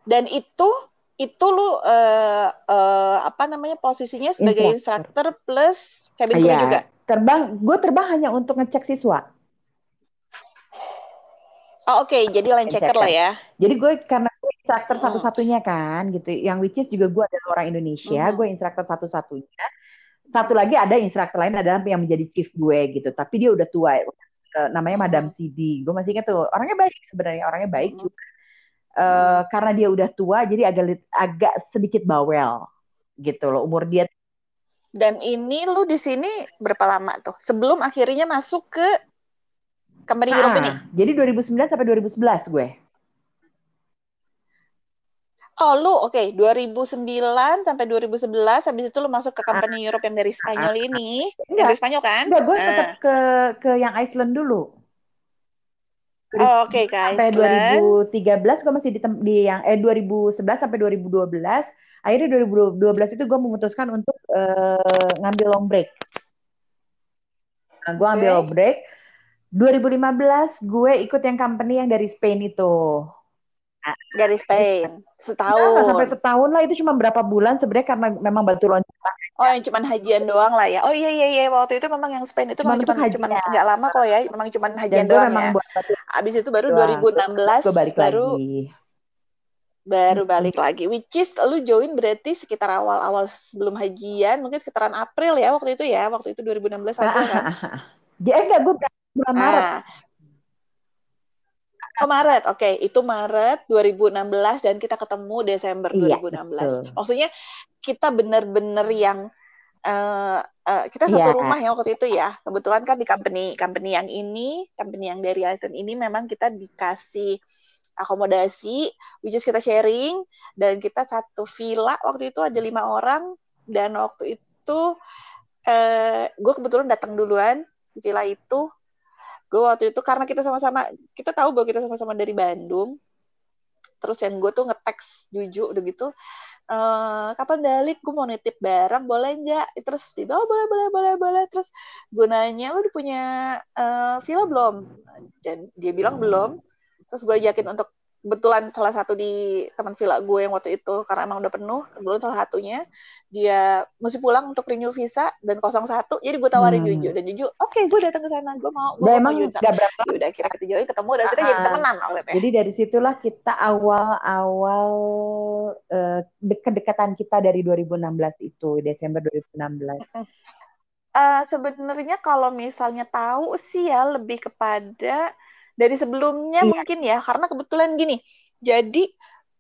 Dan itu itu lu eh, eh, apa namanya posisinya sebagai Instruktur. plus cabin crew Iya, juga. terbang. Gue terbang hanya untuk ngecek siswa. Oh, oke. Jadi line checker lah ya. Jadi gue karena gue instruktur Mm-mm. satu-satunya kan gitu, yang which is juga gue adalah orang Indonesia, Mhm. gue instruktur satu-satunya. satu lagi ada instruktur lain adalah yang menjadi chief gue gitu tapi dia udah tua uh, namanya hmm. Madam CD gue masih ingat tuh orangnya baik sebenarnya orangnya baik hmm. Uh, karena dia udah tua jadi agak agak sedikit bawel gitu loh umur dia dan ini lu di sini berapa lama tuh sebelum akhirnya masuk ke company nah, Europe ini jadi 2009 sampai 2011 gue Oh, lu oke, okay, 2009 sampai 2011 habis itu lu masuk ke company Europe yang dari Spanyol ini. Enggak. Dari Spanyol kan? Enggak, gue tetap nah. ke ke yang Iceland dulu. Oh, oke, okay, guys. Sampai 2013 gue masih di, di yang eh 2011 sampai 2012. Akhirnya 2012 itu gue memutuskan untuk uh, ngambil long break. Nah, gue ambil okay. long break. 2015 gue ikut yang company yang dari Spain itu. Dari Spain setahun. Nah, sampai setahun lah itu cuma berapa bulan sebenarnya karena memang batu loncatan. Oh yang cuma hajian doang lah ya. Oh iya iya iya waktu itu memang yang Spain itu cuma cuma cuma nggak lama kok ya, memang cuma hajian Dan doang memang ya. Buat batu Abis itu baru doang. 2016 gue balik baru lagi. baru balik hmm. lagi. Which is lu join berarti sekitar awal-awal sebelum hajian, mungkin sekitaran April ya waktu itu ya, waktu itu 2016 April kan. Dia enggak gue bulan Maret. Oh Maret, oke. Okay. Itu Maret 2016 dan kita ketemu Desember iya, 2016. Betul. Maksudnya kita benar-benar yang uh, uh, kita satu yeah. rumah ya waktu itu ya. Kebetulan kan di company company yang ini, company yang dari Aizen ini memang kita dikasih akomodasi, which is kita sharing dan kita satu villa waktu itu ada lima orang dan waktu itu uh, gue kebetulan datang duluan di villa itu gue waktu itu karena kita sama-sama kita tahu bahwa kita sama-sama dari Bandung. Terus yang gue tuh ngeteks Juju udah gitu e, kapan balik? Gue mau nitip barang boleh nggak? Terus dia oh boleh boleh boleh boleh. Terus gue nanya lo udah punya uh, villa belum? Dan dia bilang belum. Terus gue ajakin untuk kebetulan salah satu di teman villa gue yang waktu itu karena emang udah penuh kebetulan salah satunya dia mesti pulang untuk renew visa dan 01 jadi gue tawarin hmm. Juju dan Juju oke okay, gue datang ke sana gue mau gue mau emang gak berapa ya udah kira kita join ketemu dan kita uh, jadi temenan ya. jadi dari situlah kita awal awal uh, kedekatan kita dari 2016 itu Desember 2016 Uh, sebenarnya kalau misalnya tahu sih ya lebih kepada dari sebelumnya iya. mungkin ya karena kebetulan gini jadi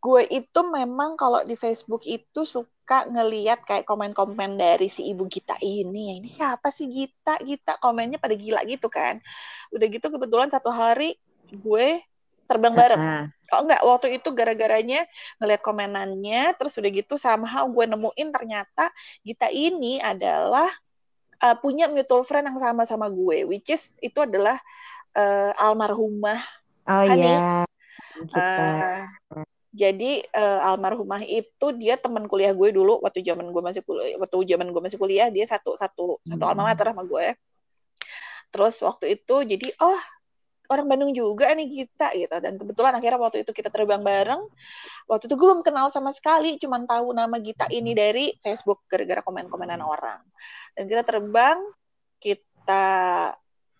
gue itu memang kalau di Facebook itu suka ngeliat kayak komen-komen dari si ibu Gita ini ya ini siapa sih Gita Gita komennya pada gila gitu kan udah gitu kebetulan satu hari gue terbang bareng uh-huh. kalau enggak waktu itu gara-garanya ngeliat komenannya terus udah gitu somehow gue nemuin ternyata Gita ini adalah uh, punya mutual friend yang sama sama gue which is itu adalah uh, almarhumah. Oh iya uh, jadi uh, almarhumah itu dia teman kuliah gue dulu waktu zaman gue masih kuliah waktu zaman gue masih kuliah dia satu satu hmm. satu alma mater sama gue. Terus waktu itu jadi oh orang Bandung juga nih kita gitu. Dan kebetulan akhirnya waktu itu kita terbang bareng. Waktu itu gue belum kenal sama sekali cuman tahu nama Gita ini dari Facebook gara-gara komen-komenan orang. Dan kita terbang kita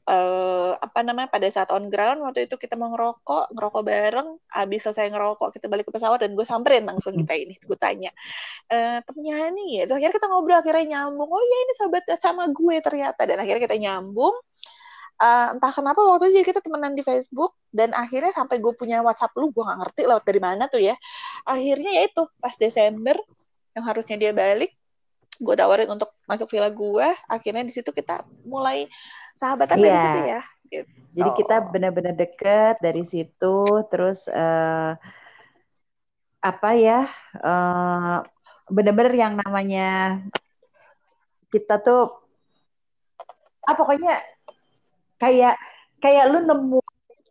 uh, apa namanya pada saat on ground waktu itu kita mau ngerokok ngerokok bareng abis selesai ngerokok kita balik ke pesawat dan gue samperin langsung kita ini gue tanya e, temennya nih ya? Terus akhirnya kita ngobrol akhirnya nyambung oh ya ini sahabat sama gue ternyata. Dan akhirnya kita nyambung uh, entah kenapa waktu itu kita temenan di Facebook dan akhirnya sampai gue punya WhatsApp lu gue gak ngerti lewat dari mana tuh ya. Akhirnya ya itu pas Desember yang harusnya dia balik gue tawarin untuk masuk villa gue akhirnya di situ kita mulai sahabatan yeah. dari situ ya gitu. jadi kita benar-benar deket dari situ terus uh, apa ya uh, benar-benar yang namanya kita tuh ah pokoknya kayak kayak lu nemu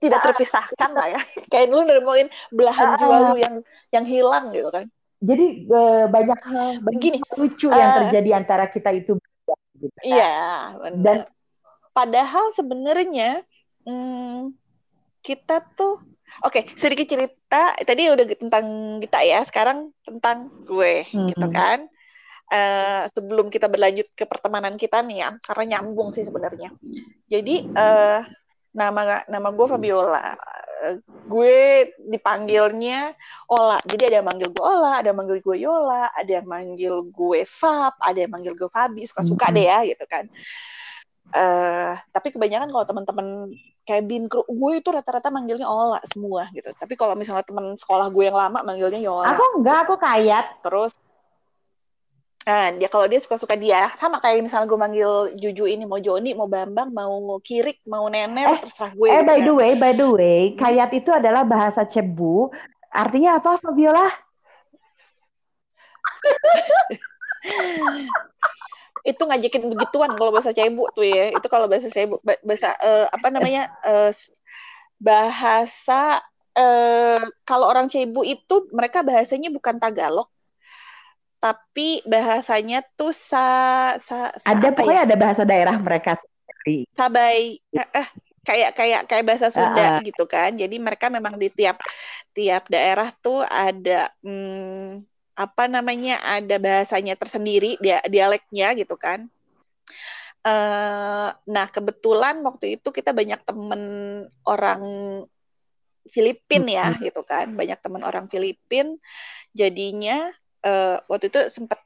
tidak terpisahkan lah ya kayak lu nemuin belahan uh, jiwa lu yang yang hilang gitu kan jadi uh, banyak hal begini lucu uh, yang terjadi antara kita itu gitu, kan? iya benar. dan padahal sebenarnya hmm, kita tuh oke okay, sedikit cerita tadi udah tentang kita ya sekarang tentang gue mm -hmm. gitu kan uh, sebelum kita berlanjut ke pertemanan kita nih ya karena nyambung sih sebenarnya jadi uh, nama nama gue Fabiola gue dipanggilnya Ola. Jadi ada yang manggil gue Ola, ada yang manggil gue Yola, ada yang manggil gue Fab, ada yang manggil gue Fabi. Suka-suka deh ya gitu kan. Uh, tapi kebanyakan kalau teman-teman cabin crew gue itu rata-rata manggilnya Ola semua gitu. Tapi kalau misalnya teman sekolah gue yang lama manggilnya Yola. Aku enggak, aku kayat. Terus Nah, dia kalau dia suka-suka dia, sama kayak misalnya gue manggil Juju ini, mau Joni, mau Bambang, mau Kirik, mau Nenek, eh, terserah gue. Eh, gitu by kan. the way, by the way, hmm. kayat itu adalah bahasa Cebu. Artinya apa, Fabiola? itu ngajakin begituan kalau bahasa Cebu tuh ya. Itu kalau bahasa Cebu, bahasa uh, apa namanya? Uh, bahasa uh, kalau orang Cebu itu mereka bahasanya bukan Tagalog, tapi bahasanya tuh sa, sa, sa ada pokoknya ya? ada bahasa daerah mereka sendiri. Sabai eh, eh kayak kayak kayak bahasa Sunda uh, gitu kan. Jadi mereka memang di tiap tiap daerah tuh ada hmm, apa namanya ada bahasanya tersendiri dia dialeknya gitu kan. Uh, nah kebetulan waktu itu kita banyak temen orang Filipin ya gitu kan banyak teman orang Filipin jadinya uh, waktu itu sempat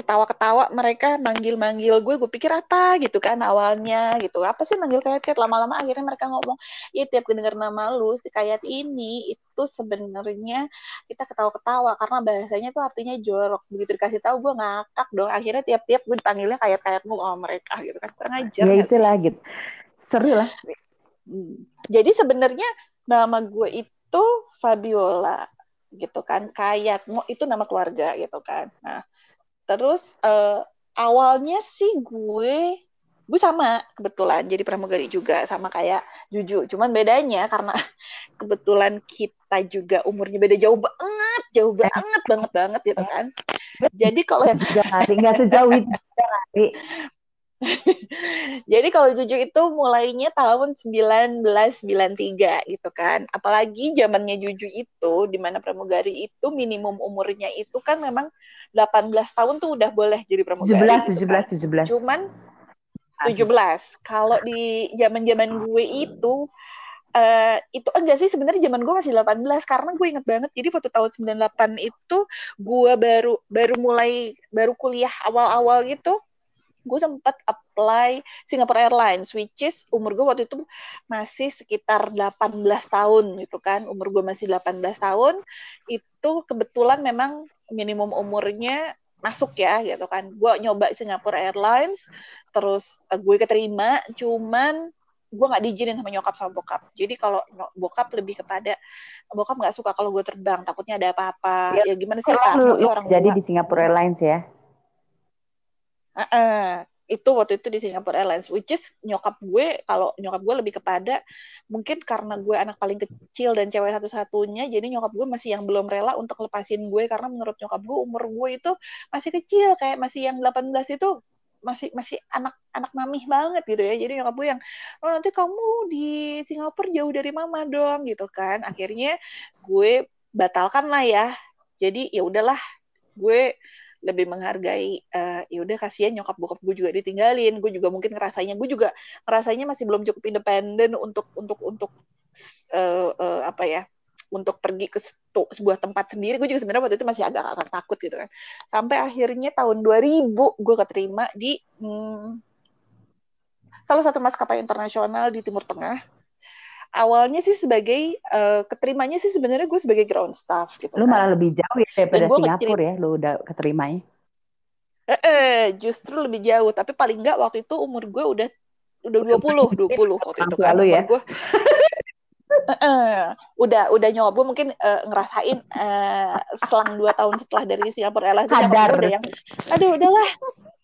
ketawa-ketawa mereka manggil-manggil gue gue pikir apa gitu kan awalnya gitu. Apa sih manggil kayak Kat lama-lama akhirnya mereka ngomong ya tiap kedenger nama lu si kayak ini itu sebenarnya kita ketawa-ketawa karena bahasanya tuh artinya jorok. Begitu dikasih tahu gue ngakak dong. Akhirnya tiap-tiap gue dipanggilnya kayak kayak mau sama mereka gitu kan. Kurang ajar ya itulah gitu. Seru lah. Hmm. jadi sebenarnya nama gue itu Fabiola gitu kan Kayat mau itu nama keluarga gitu kan. Nah terus uh, awalnya sih gue gue sama kebetulan jadi pramugari juga sama kayak Juju. Cuman bedanya karena kebetulan kita juga umurnya beda jauh banget jauh banget banget banget gitu kan. Jadi kalau yang nggak sejauh itu Jadi kalau Juju itu mulainya tahun 1993 gitu kan. Apalagi zamannya Juju itu di mana pramugari itu minimum umurnya itu kan memang 18 tahun tuh udah boleh jadi pramugari. 17 gitu 17 kan. 17. Cuman 17. Kalau di zaman-zaman gue itu Uh, itu enggak sih sebenarnya zaman gue masih 18 karena gue inget banget jadi waktu tahun 98 itu gue baru baru mulai baru kuliah awal-awal gitu gue sempat apply Singapore Airlines which is umur gue waktu itu masih sekitar 18 tahun gitu kan. Umur gue masih 18 tahun itu kebetulan memang minimum umurnya masuk ya gitu kan. Gue nyoba Singapore Airlines terus uh, gue keterima cuman gue nggak diizinin sama nyokap sama bokap. Jadi kalau bokap lebih kepada bokap nggak suka kalau gue terbang takutnya ada apa-apa. Ya, ya gimana sih kan orang jadi di Singapore Airlines ya Uh, itu waktu itu di Singapore Airlines, which is nyokap gue, kalau nyokap gue lebih kepada mungkin karena gue anak paling kecil dan cewek satu-satunya, jadi nyokap gue masih yang belum rela untuk lepasin gue karena menurut nyokap gue umur gue itu masih kecil, kayak masih yang 18 itu masih masih anak anak mamih banget gitu ya. Jadi nyokap gue yang oh nanti kamu di Singapura jauh dari mama dong gitu kan. Akhirnya gue batalkan lah ya. Jadi ya udahlah gue lebih menghargai uh, ya udah kasihan nyokap bokap gue juga ditinggalin. Gue juga mungkin ngerasanya gue juga ngerasanya masih belum cukup independen untuk untuk untuk uh, uh, apa ya untuk pergi ke sebuah tempat sendiri. Gue juga sebenarnya waktu itu masih agak agak takut gitu kan. Sampai akhirnya tahun 2000 gue keterima di hmm, salah satu maskapai internasional di Timur Tengah awalnya sih sebagai uh, keterimanya sih sebenarnya gue sebagai ground staff gitu. Lu kan. malah lebih jauh ya daripada Singapura ya, lu udah keterimanya. Eh, eh, justru lebih jauh, tapi paling enggak waktu itu umur gue udah udah 20, 20 waktu itu kan. Lalu ya. Gue, uh, uh, udah udah nyoba gue mungkin uh, ngerasain uh, selang dua tahun setelah dari Singapura Airlines Sadar. udah yang aduh udahlah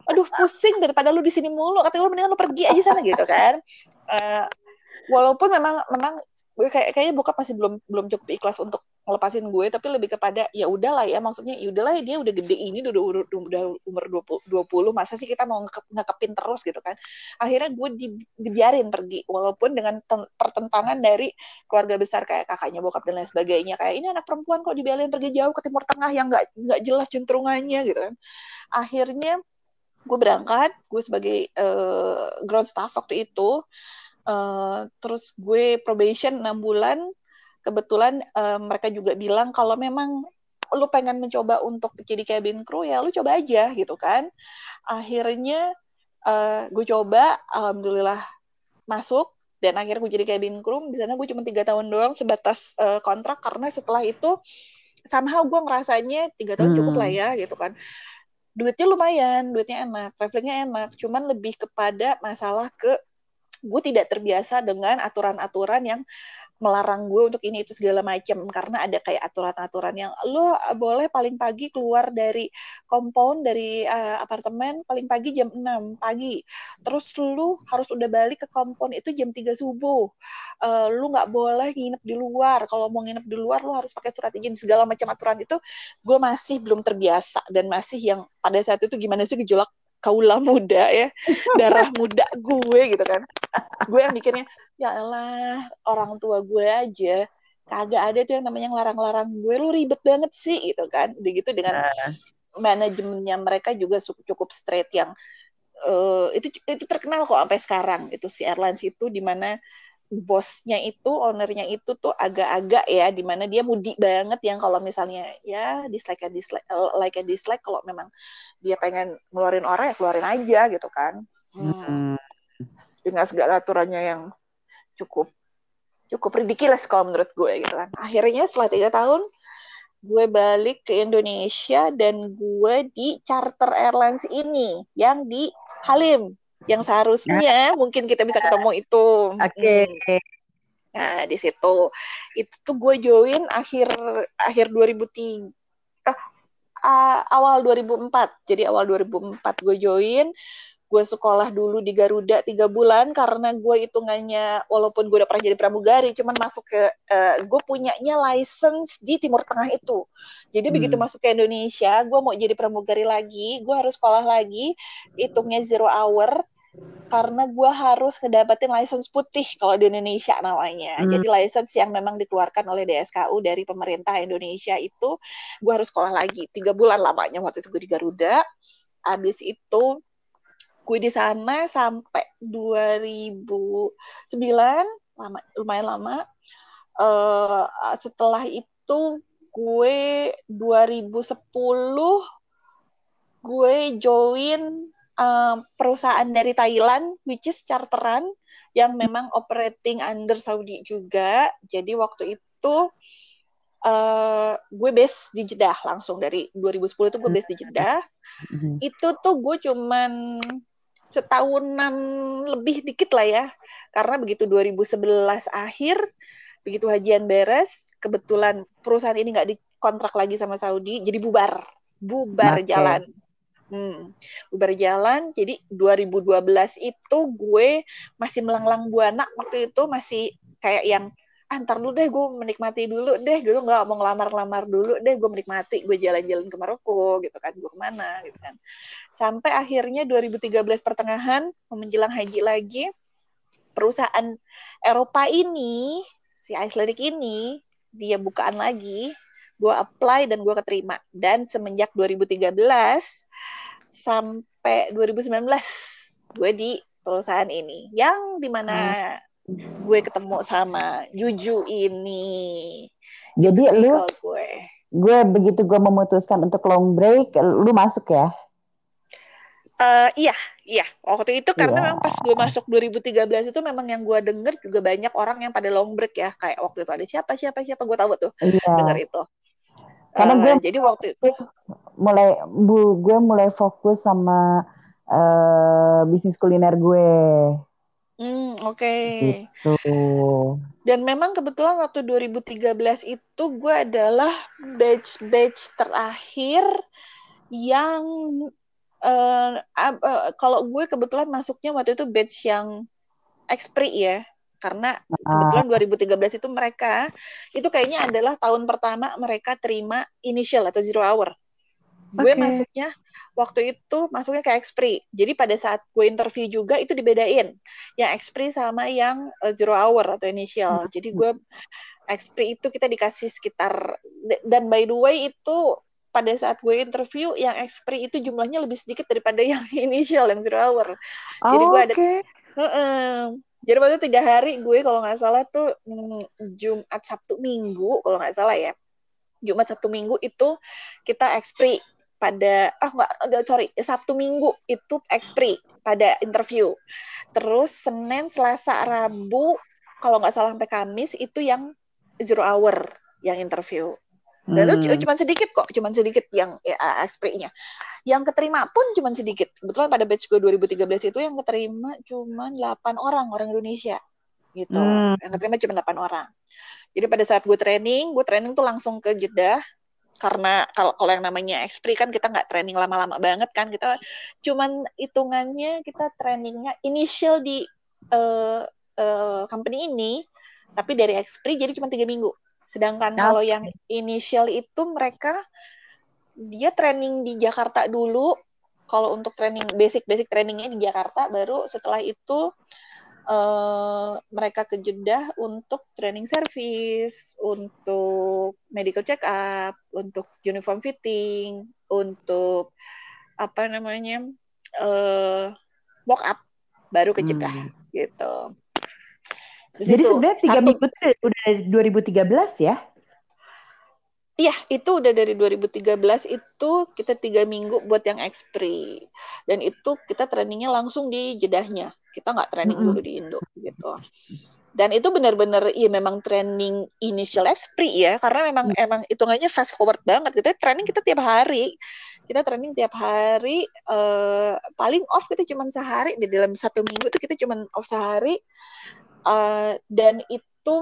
aduh pusing daripada lu di sini mulu katanya lu mendingan lu pergi aja sana gitu kan uh, walaupun memang memang kayak kayaknya bokap masih belum belum cukup ikhlas untuk ngelepasin gue tapi lebih kepada ya udahlah ya maksudnya ya udahlah dia udah gede ini udah udah, udah umur 20, 20 masa sih kita mau ngekep, ngekepin terus gitu kan? Akhirnya gue dibiarin pergi walaupun dengan pertentangan dari keluarga besar kayak kakaknya bokap dan lain sebagainya kayak ini anak perempuan kok dibiarin pergi jauh ke timur tengah yang nggak nggak jelas centrungannya gitu kan. Akhirnya gue berangkat gue sebagai uh, ground staff waktu itu Uh, terus gue probation 6 bulan. Kebetulan uh, mereka juga bilang kalau memang lu pengen mencoba untuk jadi cabin crew ya lu coba aja gitu kan. Akhirnya uh, gue coba alhamdulillah masuk. Dan akhirnya gue jadi cabin crew. Di sana gue cuma tiga tahun doang sebatas uh, kontrak. Karena setelah itu somehow gue ngerasanya tiga tahun hmm. cukup lah ya gitu kan. Duitnya lumayan duitnya enak travelingnya enak. Cuman lebih kepada masalah ke gue tidak terbiasa dengan aturan-aturan yang melarang gue untuk ini itu segala macam karena ada kayak aturan-aturan yang lo boleh paling pagi keluar dari kompon dari uh, apartemen paling pagi jam 6 pagi. Terus lu harus udah balik ke kompon itu jam 3 subuh. Uh, lu nggak boleh nginep di luar. Kalau mau nginep di luar lu harus pakai surat izin. Segala macam aturan itu gue masih belum terbiasa. Dan masih yang pada saat itu gimana sih gejolak kaula muda ya darah muda gue gitu kan. Gue yang mikirnya ya elah orang tua gue aja kagak ada tuh yang namanya ngelarang-larang gue lu ribet banget sih gitu kan. Udah gitu dengan nah. manajemennya mereka juga cukup straight yang uh, itu itu terkenal kok sampai sekarang. Itu si airlines itu di mana bosnya itu, ownernya itu tuh agak-agak ya, di mana dia mudi banget yang kalau misalnya ya dislike and dislike, eh, like and dislike kalau memang dia pengen ngeluarin orang ya keluarin aja gitu kan. Hmm. Dengan segala aturannya yang cukup cukup ridiculous kalau menurut gue gitu kan. Akhirnya setelah tiga tahun gue balik ke Indonesia dan gue di charter airlines ini yang di Halim yang seharusnya nah. mungkin kita bisa ketemu itu. Oke. Okay. Nah, di situ itu tuh gue join akhir akhir 2003 uh, uh, awal 2004. Jadi awal 2004 gue join gue sekolah dulu di Garuda tiga bulan karena gue hitungannya walaupun gue udah pernah jadi pramugari cuman masuk ke uh, gue punyanya license di Timur Tengah itu jadi hmm. begitu masuk ke Indonesia gue mau jadi pramugari lagi gue harus sekolah lagi hitungnya zero hour karena gue harus ngedapetin license putih kalau di Indonesia namanya. Hmm. Jadi license yang memang dikeluarkan oleh DSKU dari pemerintah Indonesia itu gue harus sekolah lagi tiga bulan lamanya waktu itu gue di Garuda. Abis itu gue di sana sampai 2009 lama lumayan lama. Uh, setelah itu gue 2010 gue join uh, perusahaan dari Thailand, which is charteran yang memang operating under Saudi juga. Jadi waktu itu uh, gue base di Jeddah langsung dari 2010 itu gue base di Jeddah. Mm-hmm. Itu tuh gue cuman setahunan lebih dikit lah ya. Karena begitu 2011 akhir, begitu hajian beres, kebetulan perusahaan ini nggak dikontrak lagi sama Saudi, jadi bubar, bubar okay. jalan. Hmm, bubar jalan. Jadi 2012 itu gue masih melanglang buana waktu itu masih kayak yang antar ah, dulu deh gue menikmati dulu deh gue nggak mau ngelamar-lamar dulu deh gue menikmati gue jalan-jalan ke Maroko gitu kan gue ke mana gitu kan sampai akhirnya 2013 pertengahan menjelang haji lagi perusahaan Eropa ini si Icelandic ini dia bukaan lagi gue apply dan gue keterima dan semenjak 2013 sampai 2019 gue di perusahaan ini yang di mana hmm. gue ketemu sama Juju ini jadi lu gue gue begitu gue memutuskan untuk long break lu masuk ya Uh, iya, iya. Waktu itu karena yeah. memang pas gue masuk 2013 itu memang yang gue denger juga banyak orang yang pada long break ya. Kayak waktu itu ada siapa siapa siapa gue tahu tuh yeah. denger itu. Karena uh, gue jadi waktu itu mulai bu gue mulai fokus sama uh, bisnis kuliner gue. Hmm, oke. Okay. Gitu. Dan memang kebetulan waktu 2013 itu gue adalah batch-batch terakhir yang uh, uh, kalau gue kebetulan masuknya waktu itu batch yang expert ya karena kebetulan 2013 itu mereka itu kayaknya adalah tahun pertama mereka terima initial atau zero hour. Gue okay. masuknya waktu itu masuknya ke Expri. Jadi pada saat gue interview juga itu dibedain yang Expri sama yang uh, zero hour atau initial. Hmm. Jadi gue Expri itu kita dikasih sekitar dan by the way itu pada saat gue interview yang Expri itu jumlahnya lebih sedikit daripada yang initial yang zero hour. Oh, Jadi gue okay. ada uh -uh, Jadi waktu tiga hari gue kalau nggak salah tuh mm, Jumat Sabtu Minggu kalau nggak salah ya. Jumat Sabtu Minggu itu kita ekspri pada ah nggak sorry Sabtu Minggu itu ekspri pada interview. Terus Senin, Selasa, Rabu kalau nggak salah sampai Kamis itu yang zero hour yang interview. Dan hmm. itu cuma sedikit kok, cuma sedikit yang ya, nya Yang keterima pun cuma sedikit. Kebetulan pada batch gue 2013 itu yang keterima cuma 8 orang, orang Indonesia. Gitu. Hmm. Yang keterima cuma 8 orang. Jadi pada saat gue training, gue training tuh langsung ke Jeddah. Karena kalau kalau yang namanya Expri kan kita nggak training lama-lama banget kan. Kita cuman hitungannya kita trainingnya initial di uh, uh, company ini. Tapi dari Expri jadi cuma tiga minggu Sedangkan okay. kalau yang initial itu mereka dia training di Jakarta dulu. Kalau untuk training basic-basic trainingnya di Jakarta, baru setelah itu uh, mereka ke Jeddah untuk training service, untuk medical check up, untuk uniform fitting, untuk apa namanya uh, walk up, baru ke Jeddah hmm. gitu. Terus Jadi sebenarnya tiga minggu itu udah dari 2013 ya? Iya, itu udah dari 2013 itu kita tiga minggu buat yang ekspri. Dan itu kita trainingnya langsung di jedahnya. Kita nggak training dulu di Indo gitu. Dan itu benar-benar ya memang training initial ekspri ya, karena memang mm. emang hitungannya fast forward banget. Kita training kita tiap hari. Kita training tiap hari. Uh, paling off kita cuma sehari. Di dalam satu minggu itu kita cuma off sehari Uh, dan itu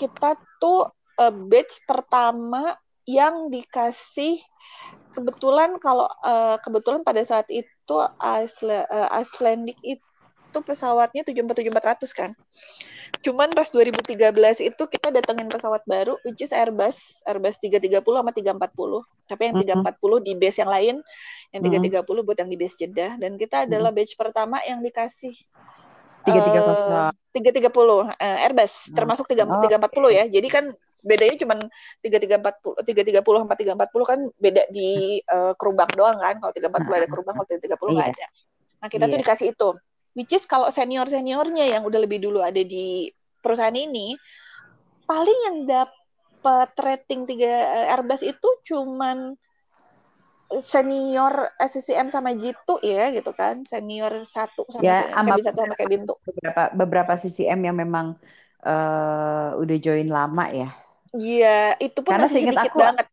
kita tuh uh, batch pertama yang dikasih kebetulan kalau uh, kebetulan pada saat itu Iceland, uh, Icelandic itu pesawatnya 747-400 kan. Cuman pas 2013 itu kita datengin pesawat baru which is Airbus, Airbus 330 sama 340. Tapi yang 340 mm -hmm. di base yang lain, yang 330 mm -hmm. buat yang di base Jeddah dan kita adalah batch pertama yang dikasih tiga tiga tiga tiga puluh eh, Airbus hmm. termasuk tiga tiga empat puluh ya jadi kan bedanya cuma tiga tiga empat puluh tiga tiga puluh sama tiga empat puluh kan beda di uh, kerubang doang kan kalau tiga empat puluh ada hmm. kerubang kalau tiga tiga puluh nggak iya. ada nah kita iya. tuh dikasih itu which is kalau senior seniornya yang udah lebih dulu ada di perusahaan ini paling yang dapat rating tiga eh, Airbus itu cuman senior SCCM sama Jitu ya gitu kan. Senior satu sama ya, sama, satu sama kayak Bintu. beberapa beberapa CCM yang memang uh, udah join lama ya. Iya itu pun Karena masih sedikit aku, banget.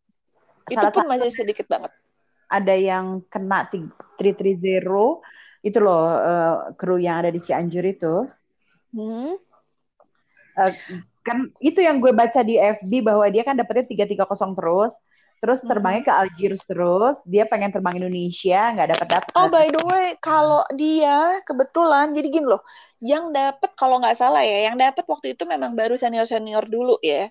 Itu pun masih sedikit banget. ada yang kena 330 itu loh uh, kru yang ada di Cianjur itu. Hmm? uh, kan itu yang gue baca di FB bahwa dia kan dapetnya 330 terus terus terbangnya ke Algiers terus dia pengen terbang Indonesia nggak dapat dapat oh by the way kalau dia kebetulan jadi gini loh yang dapat kalau nggak salah ya yang dapat waktu itu memang baru senior senior dulu ya.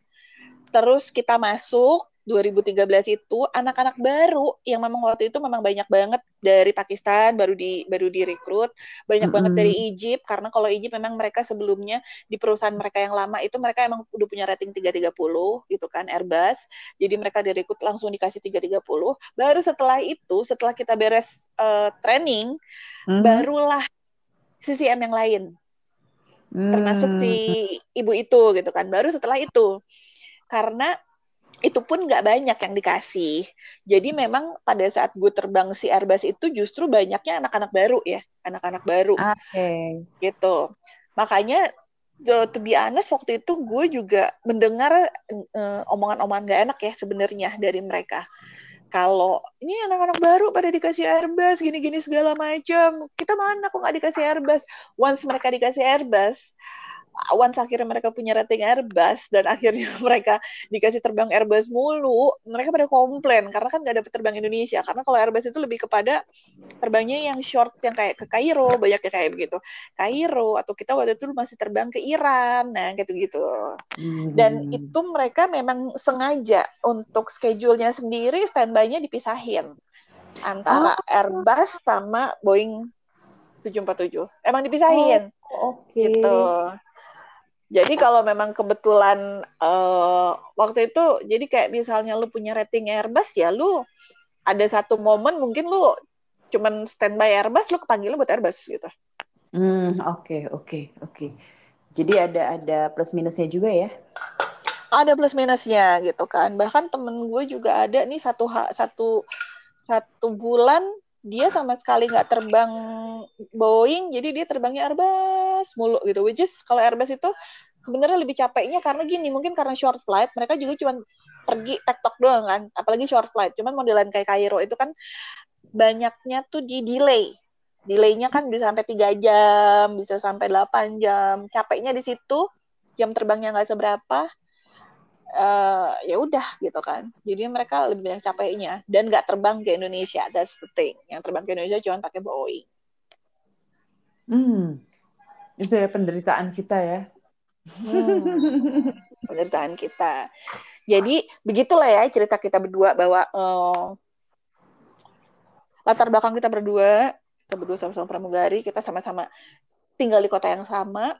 Terus kita masuk 2013 itu anak-anak baru yang memang waktu itu memang banyak banget dari Pakistan baru di baru direkrut banyak mm -hmm. banget dari Egypt karena kalau Egypt memang mereka sebelumnya di perusahaan mereka yang lama itu mereka emang udah punya rating 330 gitu kan Airbus jadi mereka direkrut langsung dikasih 330 baru setelah itu setelah kita beres uh, training mm -hmm. barulah CCM yang lain mm. termasuk si ibu itu gitu kan baru setelah itu karena itu pun nggak banyak yang dikasih. Jadi memang pada saat gue terbang si Airbus itu justru banyaknya anak-anak baru ya, anak-anak baru. Oke. Okay. Gitu. Makanya to be honest waktu itu gue juga mendengar uh, omongan-omongan gak enak ya sebenarnya dari mereka. Kalau ini anak-anak baru pada dikasih Airbus gini-gini segala macam, kita mana kok nggak dikasih Airbus? Once mereka dikasih Airbus, once akhirnya mereka punya rating Airbus dan akhirnya mereka dikasih terbang Airbus mulu, mereka pada komplain karena kan nggak dapet terbang Indonesia. Karena kalau Airbus itu lebih kepada terbangnya yang short yang kayak ke Kairo, banyak yang kayak begitu. Kairo atau kita waktu itu masih terbang ke Iran, nah gitu-gitu. Dan hmm. itu mereka memang sengaja untuk schedule-nya sendiri standby-nya dipisahin antara oh. Airbus sama Boeing 747. Emang dipisahin. Oh, Oke. Okay. Gitu. Jadi kalau memang kebetulan uh, waktu itu, jadi kayak misalnya lu punya rating Airbus ya, lu ada satu momen mungkin lu cuman standby Airbus, lu kepanggil buat Airbus gitu. Hmm, oke, oke, oke. Jadi ada ada plus minusnya juga ya? Ada plus minusnya gitu kan. Bahkan temen gue juga ada nih satu satu satu bulan dia sama sekali nggak terbang Boeing, jadi dia terbangnya Airbus mulu gitu. Which is kalau Airbus itu sebenarnya lebih capeknya karena gini, mungkin karena short flight, mereka juga cuma pergi tektok doang kan, apalagi short flight. Cuman modelan kayak Cairo itu kan banyaknya tuh di delay. Delaynya kan bisa sampai tiga jam, bisa sampai 8 jam. Capeknya di situ, jam terbangnya nggak seberapa, uh, ya udah gitu kan. Jadi mereka lebih banyak capeknya dan nggak terbang ke Indonesia. That's the thing. Yang terbang ke Indonesia cuma pakai Boeing. Hmm, itu ya penderitaan kita ya. Hmm, penderitaan kita. Jadi begitulah ya cerita kita berdua bahwa uh, latar belakang kita berdua kita berdua sama-sama pramugari kita sama-sama tinggal di kota yang sama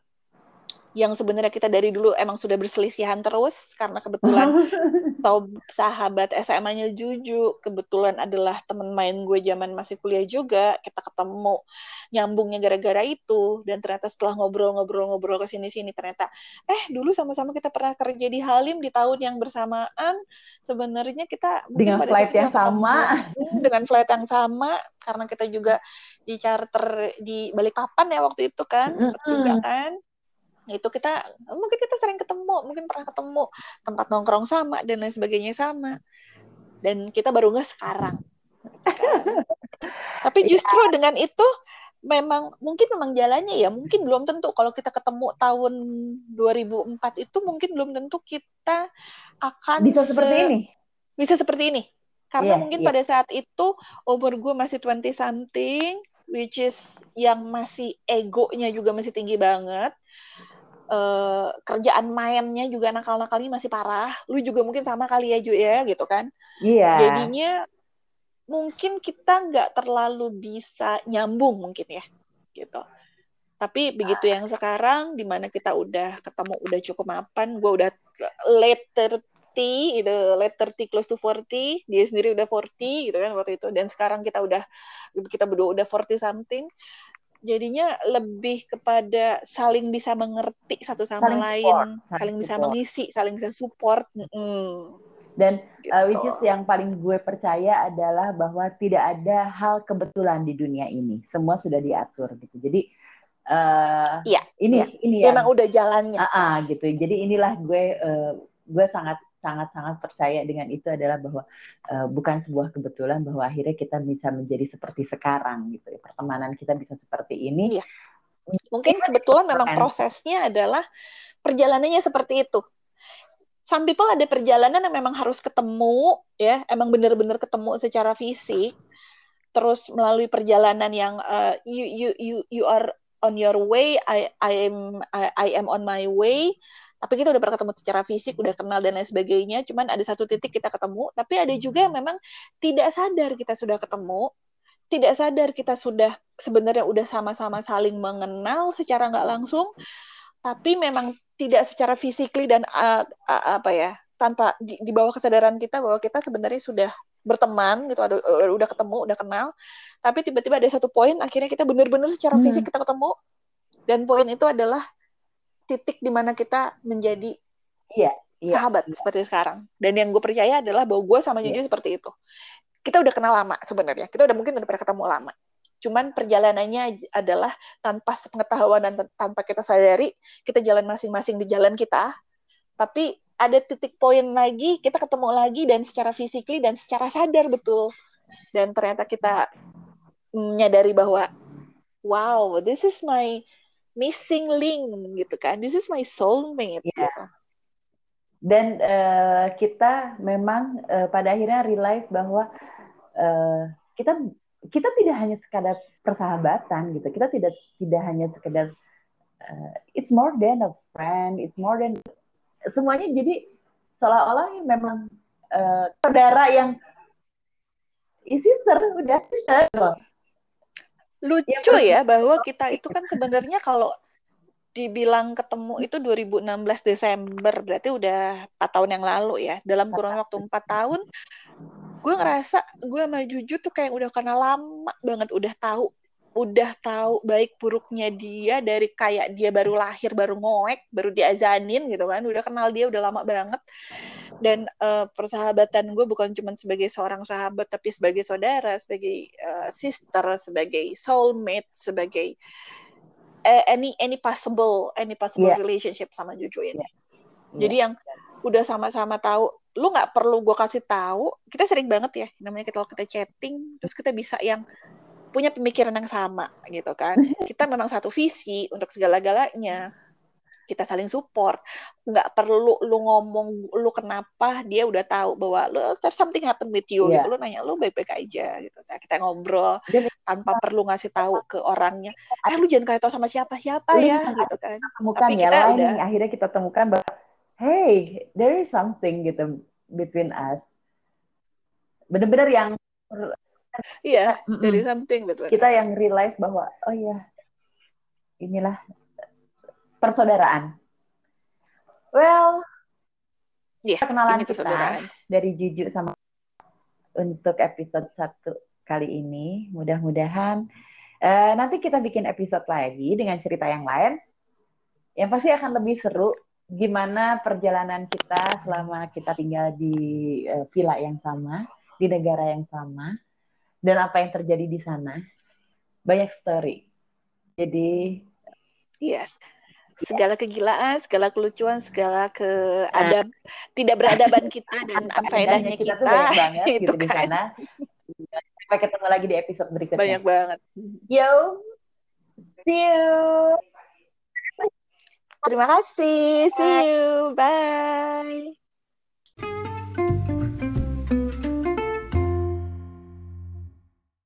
yang sebenarnya kita dari dulu emang sudah berselisihan terus karena kebetulan tahu sahabat SMA-nya Juju kebetulan adalah teman main gue zaman masih kuliah juga kita ketemu nyambungnya gara-gara itu dan ternyata setelah ngobrol-ngobrol-ngobrol ke sini-sini ternyata eh dulu sama-sama kita pernah kerja di Halim di tahun yang bersamaan sebenarnya kita dengan flight yang sama. Hmm, dengan flight yang sama karena kita juga di charter di Balikpapan ya waktu itu kan mm -hmm. juga kan itu kita mungkin kita sering ketemu mungkin pernah ketemu tempat nongkrong sama dan lain sebagainya sama dan kita baru nggak sekarang tapi iya. justru ya. dengan itu memang mungkin memang jalannya ya mungkin belum tentu kalau kita ketemu tahun 2004 itu mungkin belum tentu kita akan bisa se seperti ini bisa seperti ini karena yeah, mungkin yeah. pada saat itu umur gue masih 20 something which is yang masih egonya juga masih tinggi banget uh, kerjaan mainnya juga nakal-nakalnya masih parah. Lu juga mungkin sama kali ya Ju ya gitu kan. Iya. Yeah. Jadinya mungkin kita nggak terlalu bisa nyambung mungkin ya gitu. Tapi begitu yang sekarang di mana kita udah ketemu udah cukup mapan, gue udah late 30 itu late 30 close to 40, dia sendiri udah 40 gitu kan waktu itu dan sekarang kita udah kita berdua udah 40 something jadinya lebih kepada saling bisa mengerti satu sama saling lain, support, saling, saling bisa mengisi, saling bisa support. Mm. Dan gitu. uh, which is yang paling gue percaya adalah bahwa tidak ada hal kebetulan di dunia ini, semua sudah diatur gitu. Jadi uh, iya, ini iya. ini memang udah jalannya. Uh, uh, gitu. Jadi inilah gue uh, gue sangat sangat-sangat percaya dengan itu adalah bahwa uh, bukan sebuah kebetulan bahwa akhirnya kita bisa menjadi seperti sekarang gitu ya pertemanan kita bisa seperti ini. Iya. Mungkin kebetulan memang prosesnya adalah perjalanannya seperti itu. Some people ada perjalanan yang memang harus ketemu ya, emang benar-benar ketemu secara fisik. Terus melalui perjalanan yang uh, you you you you are on your way, I I am I, I am on my way tapi kita udah pernah ketemu secara fisik, udah kenal dan lain sebagainya. Cuman ada satu titik kita ketemu, tapi ada juga yang memang tidak sadar kita sudah ketemu, tidak sadar kita sudah sebenarnya udah sama-sama saling mengenal secara nggak langsung, tapi memang tidak secara fisikly dan uh, uh, apa ya tanpa di, di bawah kesadaran kita bahwa kita sebenarnya sudah berteman gitu, ada, uh, udah ketemu, udah kenal, tapi tiba-tiba ada satu poin akhirnya kita benar-benar secara fisik hmm. kita ketemu dan poin itu adalah titik di mana kita menjadi iya, iya, sahabat iya. seperti sekarang. Dan yang gue percaya adalah bahwa gue sama Juju iya. seperti itu. Kita udah kenal lama sebenarnya. Kita udah mungkin udah pernah ketemu lama. Cuman perjalanannya adalah tanpa pengetahuan dan tanpa kita sadari, kita jalan masing-masing di jalan kita. Tapi ada titik poin lagi, kita ketemu lagi dan secara fisikly dan secara sadar betul. Dan ternyata kita menyadari bahwa wow, this is my missing link gitu kan. This is my soulmate. Yeah. Gitu. Dan uh, kita memang uh, pada akhirnya realize bahwa uh, kita kita tidak hanya sekadar persahabatan gitu. Kita tidak tidak hanya sekedar uh, it's more than a friend, it's more than semuanya jadi seolah-olah memang uh, saudara yang sister udah sister lucu ya, ya bahwa kita itu kan sebenarnya kalau dibilang ketemu itu 2016 Desember berarti udah empat tahun yang lalu ya. Dalam kurun waktu empat tahun. gue ngerasa gue sama Juju tuh kayak udah kenal lama banget udah tahu udah tahu baik buruknya dia dari kayak dia baru lahir baru ngoek baru diazanin gitu kan udah kenal dia udah lama banget dan uh, persahabatan gue bukan cuma sebagai seorang sahabat tapi sebagai saudara sebagai uh, sister sebagai soulmate sebagai uh, any any possible any possible yeah. relationship sama Jojo ini yeah. jadi yang udah sama-sama tahu lu nggak perlu gue kasih tahu kita sering banget ya namanya kita kita chatting terus kita bisa yang punya pemikiran yang sama gitu kan. Kita memang satu visi untuk segala-galanya. Kita saling support. Nggak perlu lu ngomong lu kenapa, dia udah tahu bahwa lu there's something happen with you yeah. gitu. Lu nanya lu baik-baik aja gitu. Nah, kita ngobrol tanpa perlu ngasih tahu ke orangnya. Eh lu jangan kayak tahu sama siapa-siapa ya gitu kan. Temukan Tapi ya kita lain udah... akhirnya kita temukan bahwa hey, there is something gitu between us. Bener-bener yang Iya, mm dari something betul. Kita yang realize bahwa oh iya, inilah persaudaraan. Well, yeah, kenalan kita dari Juju sama untuk episode satu kali ini. Mudah-mudahan uh, nanti kita bikin episode lagi dengan cerita yang lain. Yang pasti akan lebih seru gimana perjalanan kita selama kita tinggal di uh, villa yang sama, di negara yang sama dan apa yang terjadi di sana. Banyak story. Jadi, yes. Segala kegilaan, segala kelucuan, segala keadab, nah, tidak beradaban kita dan faedahnya kita, kita tuh banget itu gitu kan. di sana. Sampai ketemu lagi di episode berikutnya. Banyak banget. Yo, see you. Terima kasih. See you. Bye.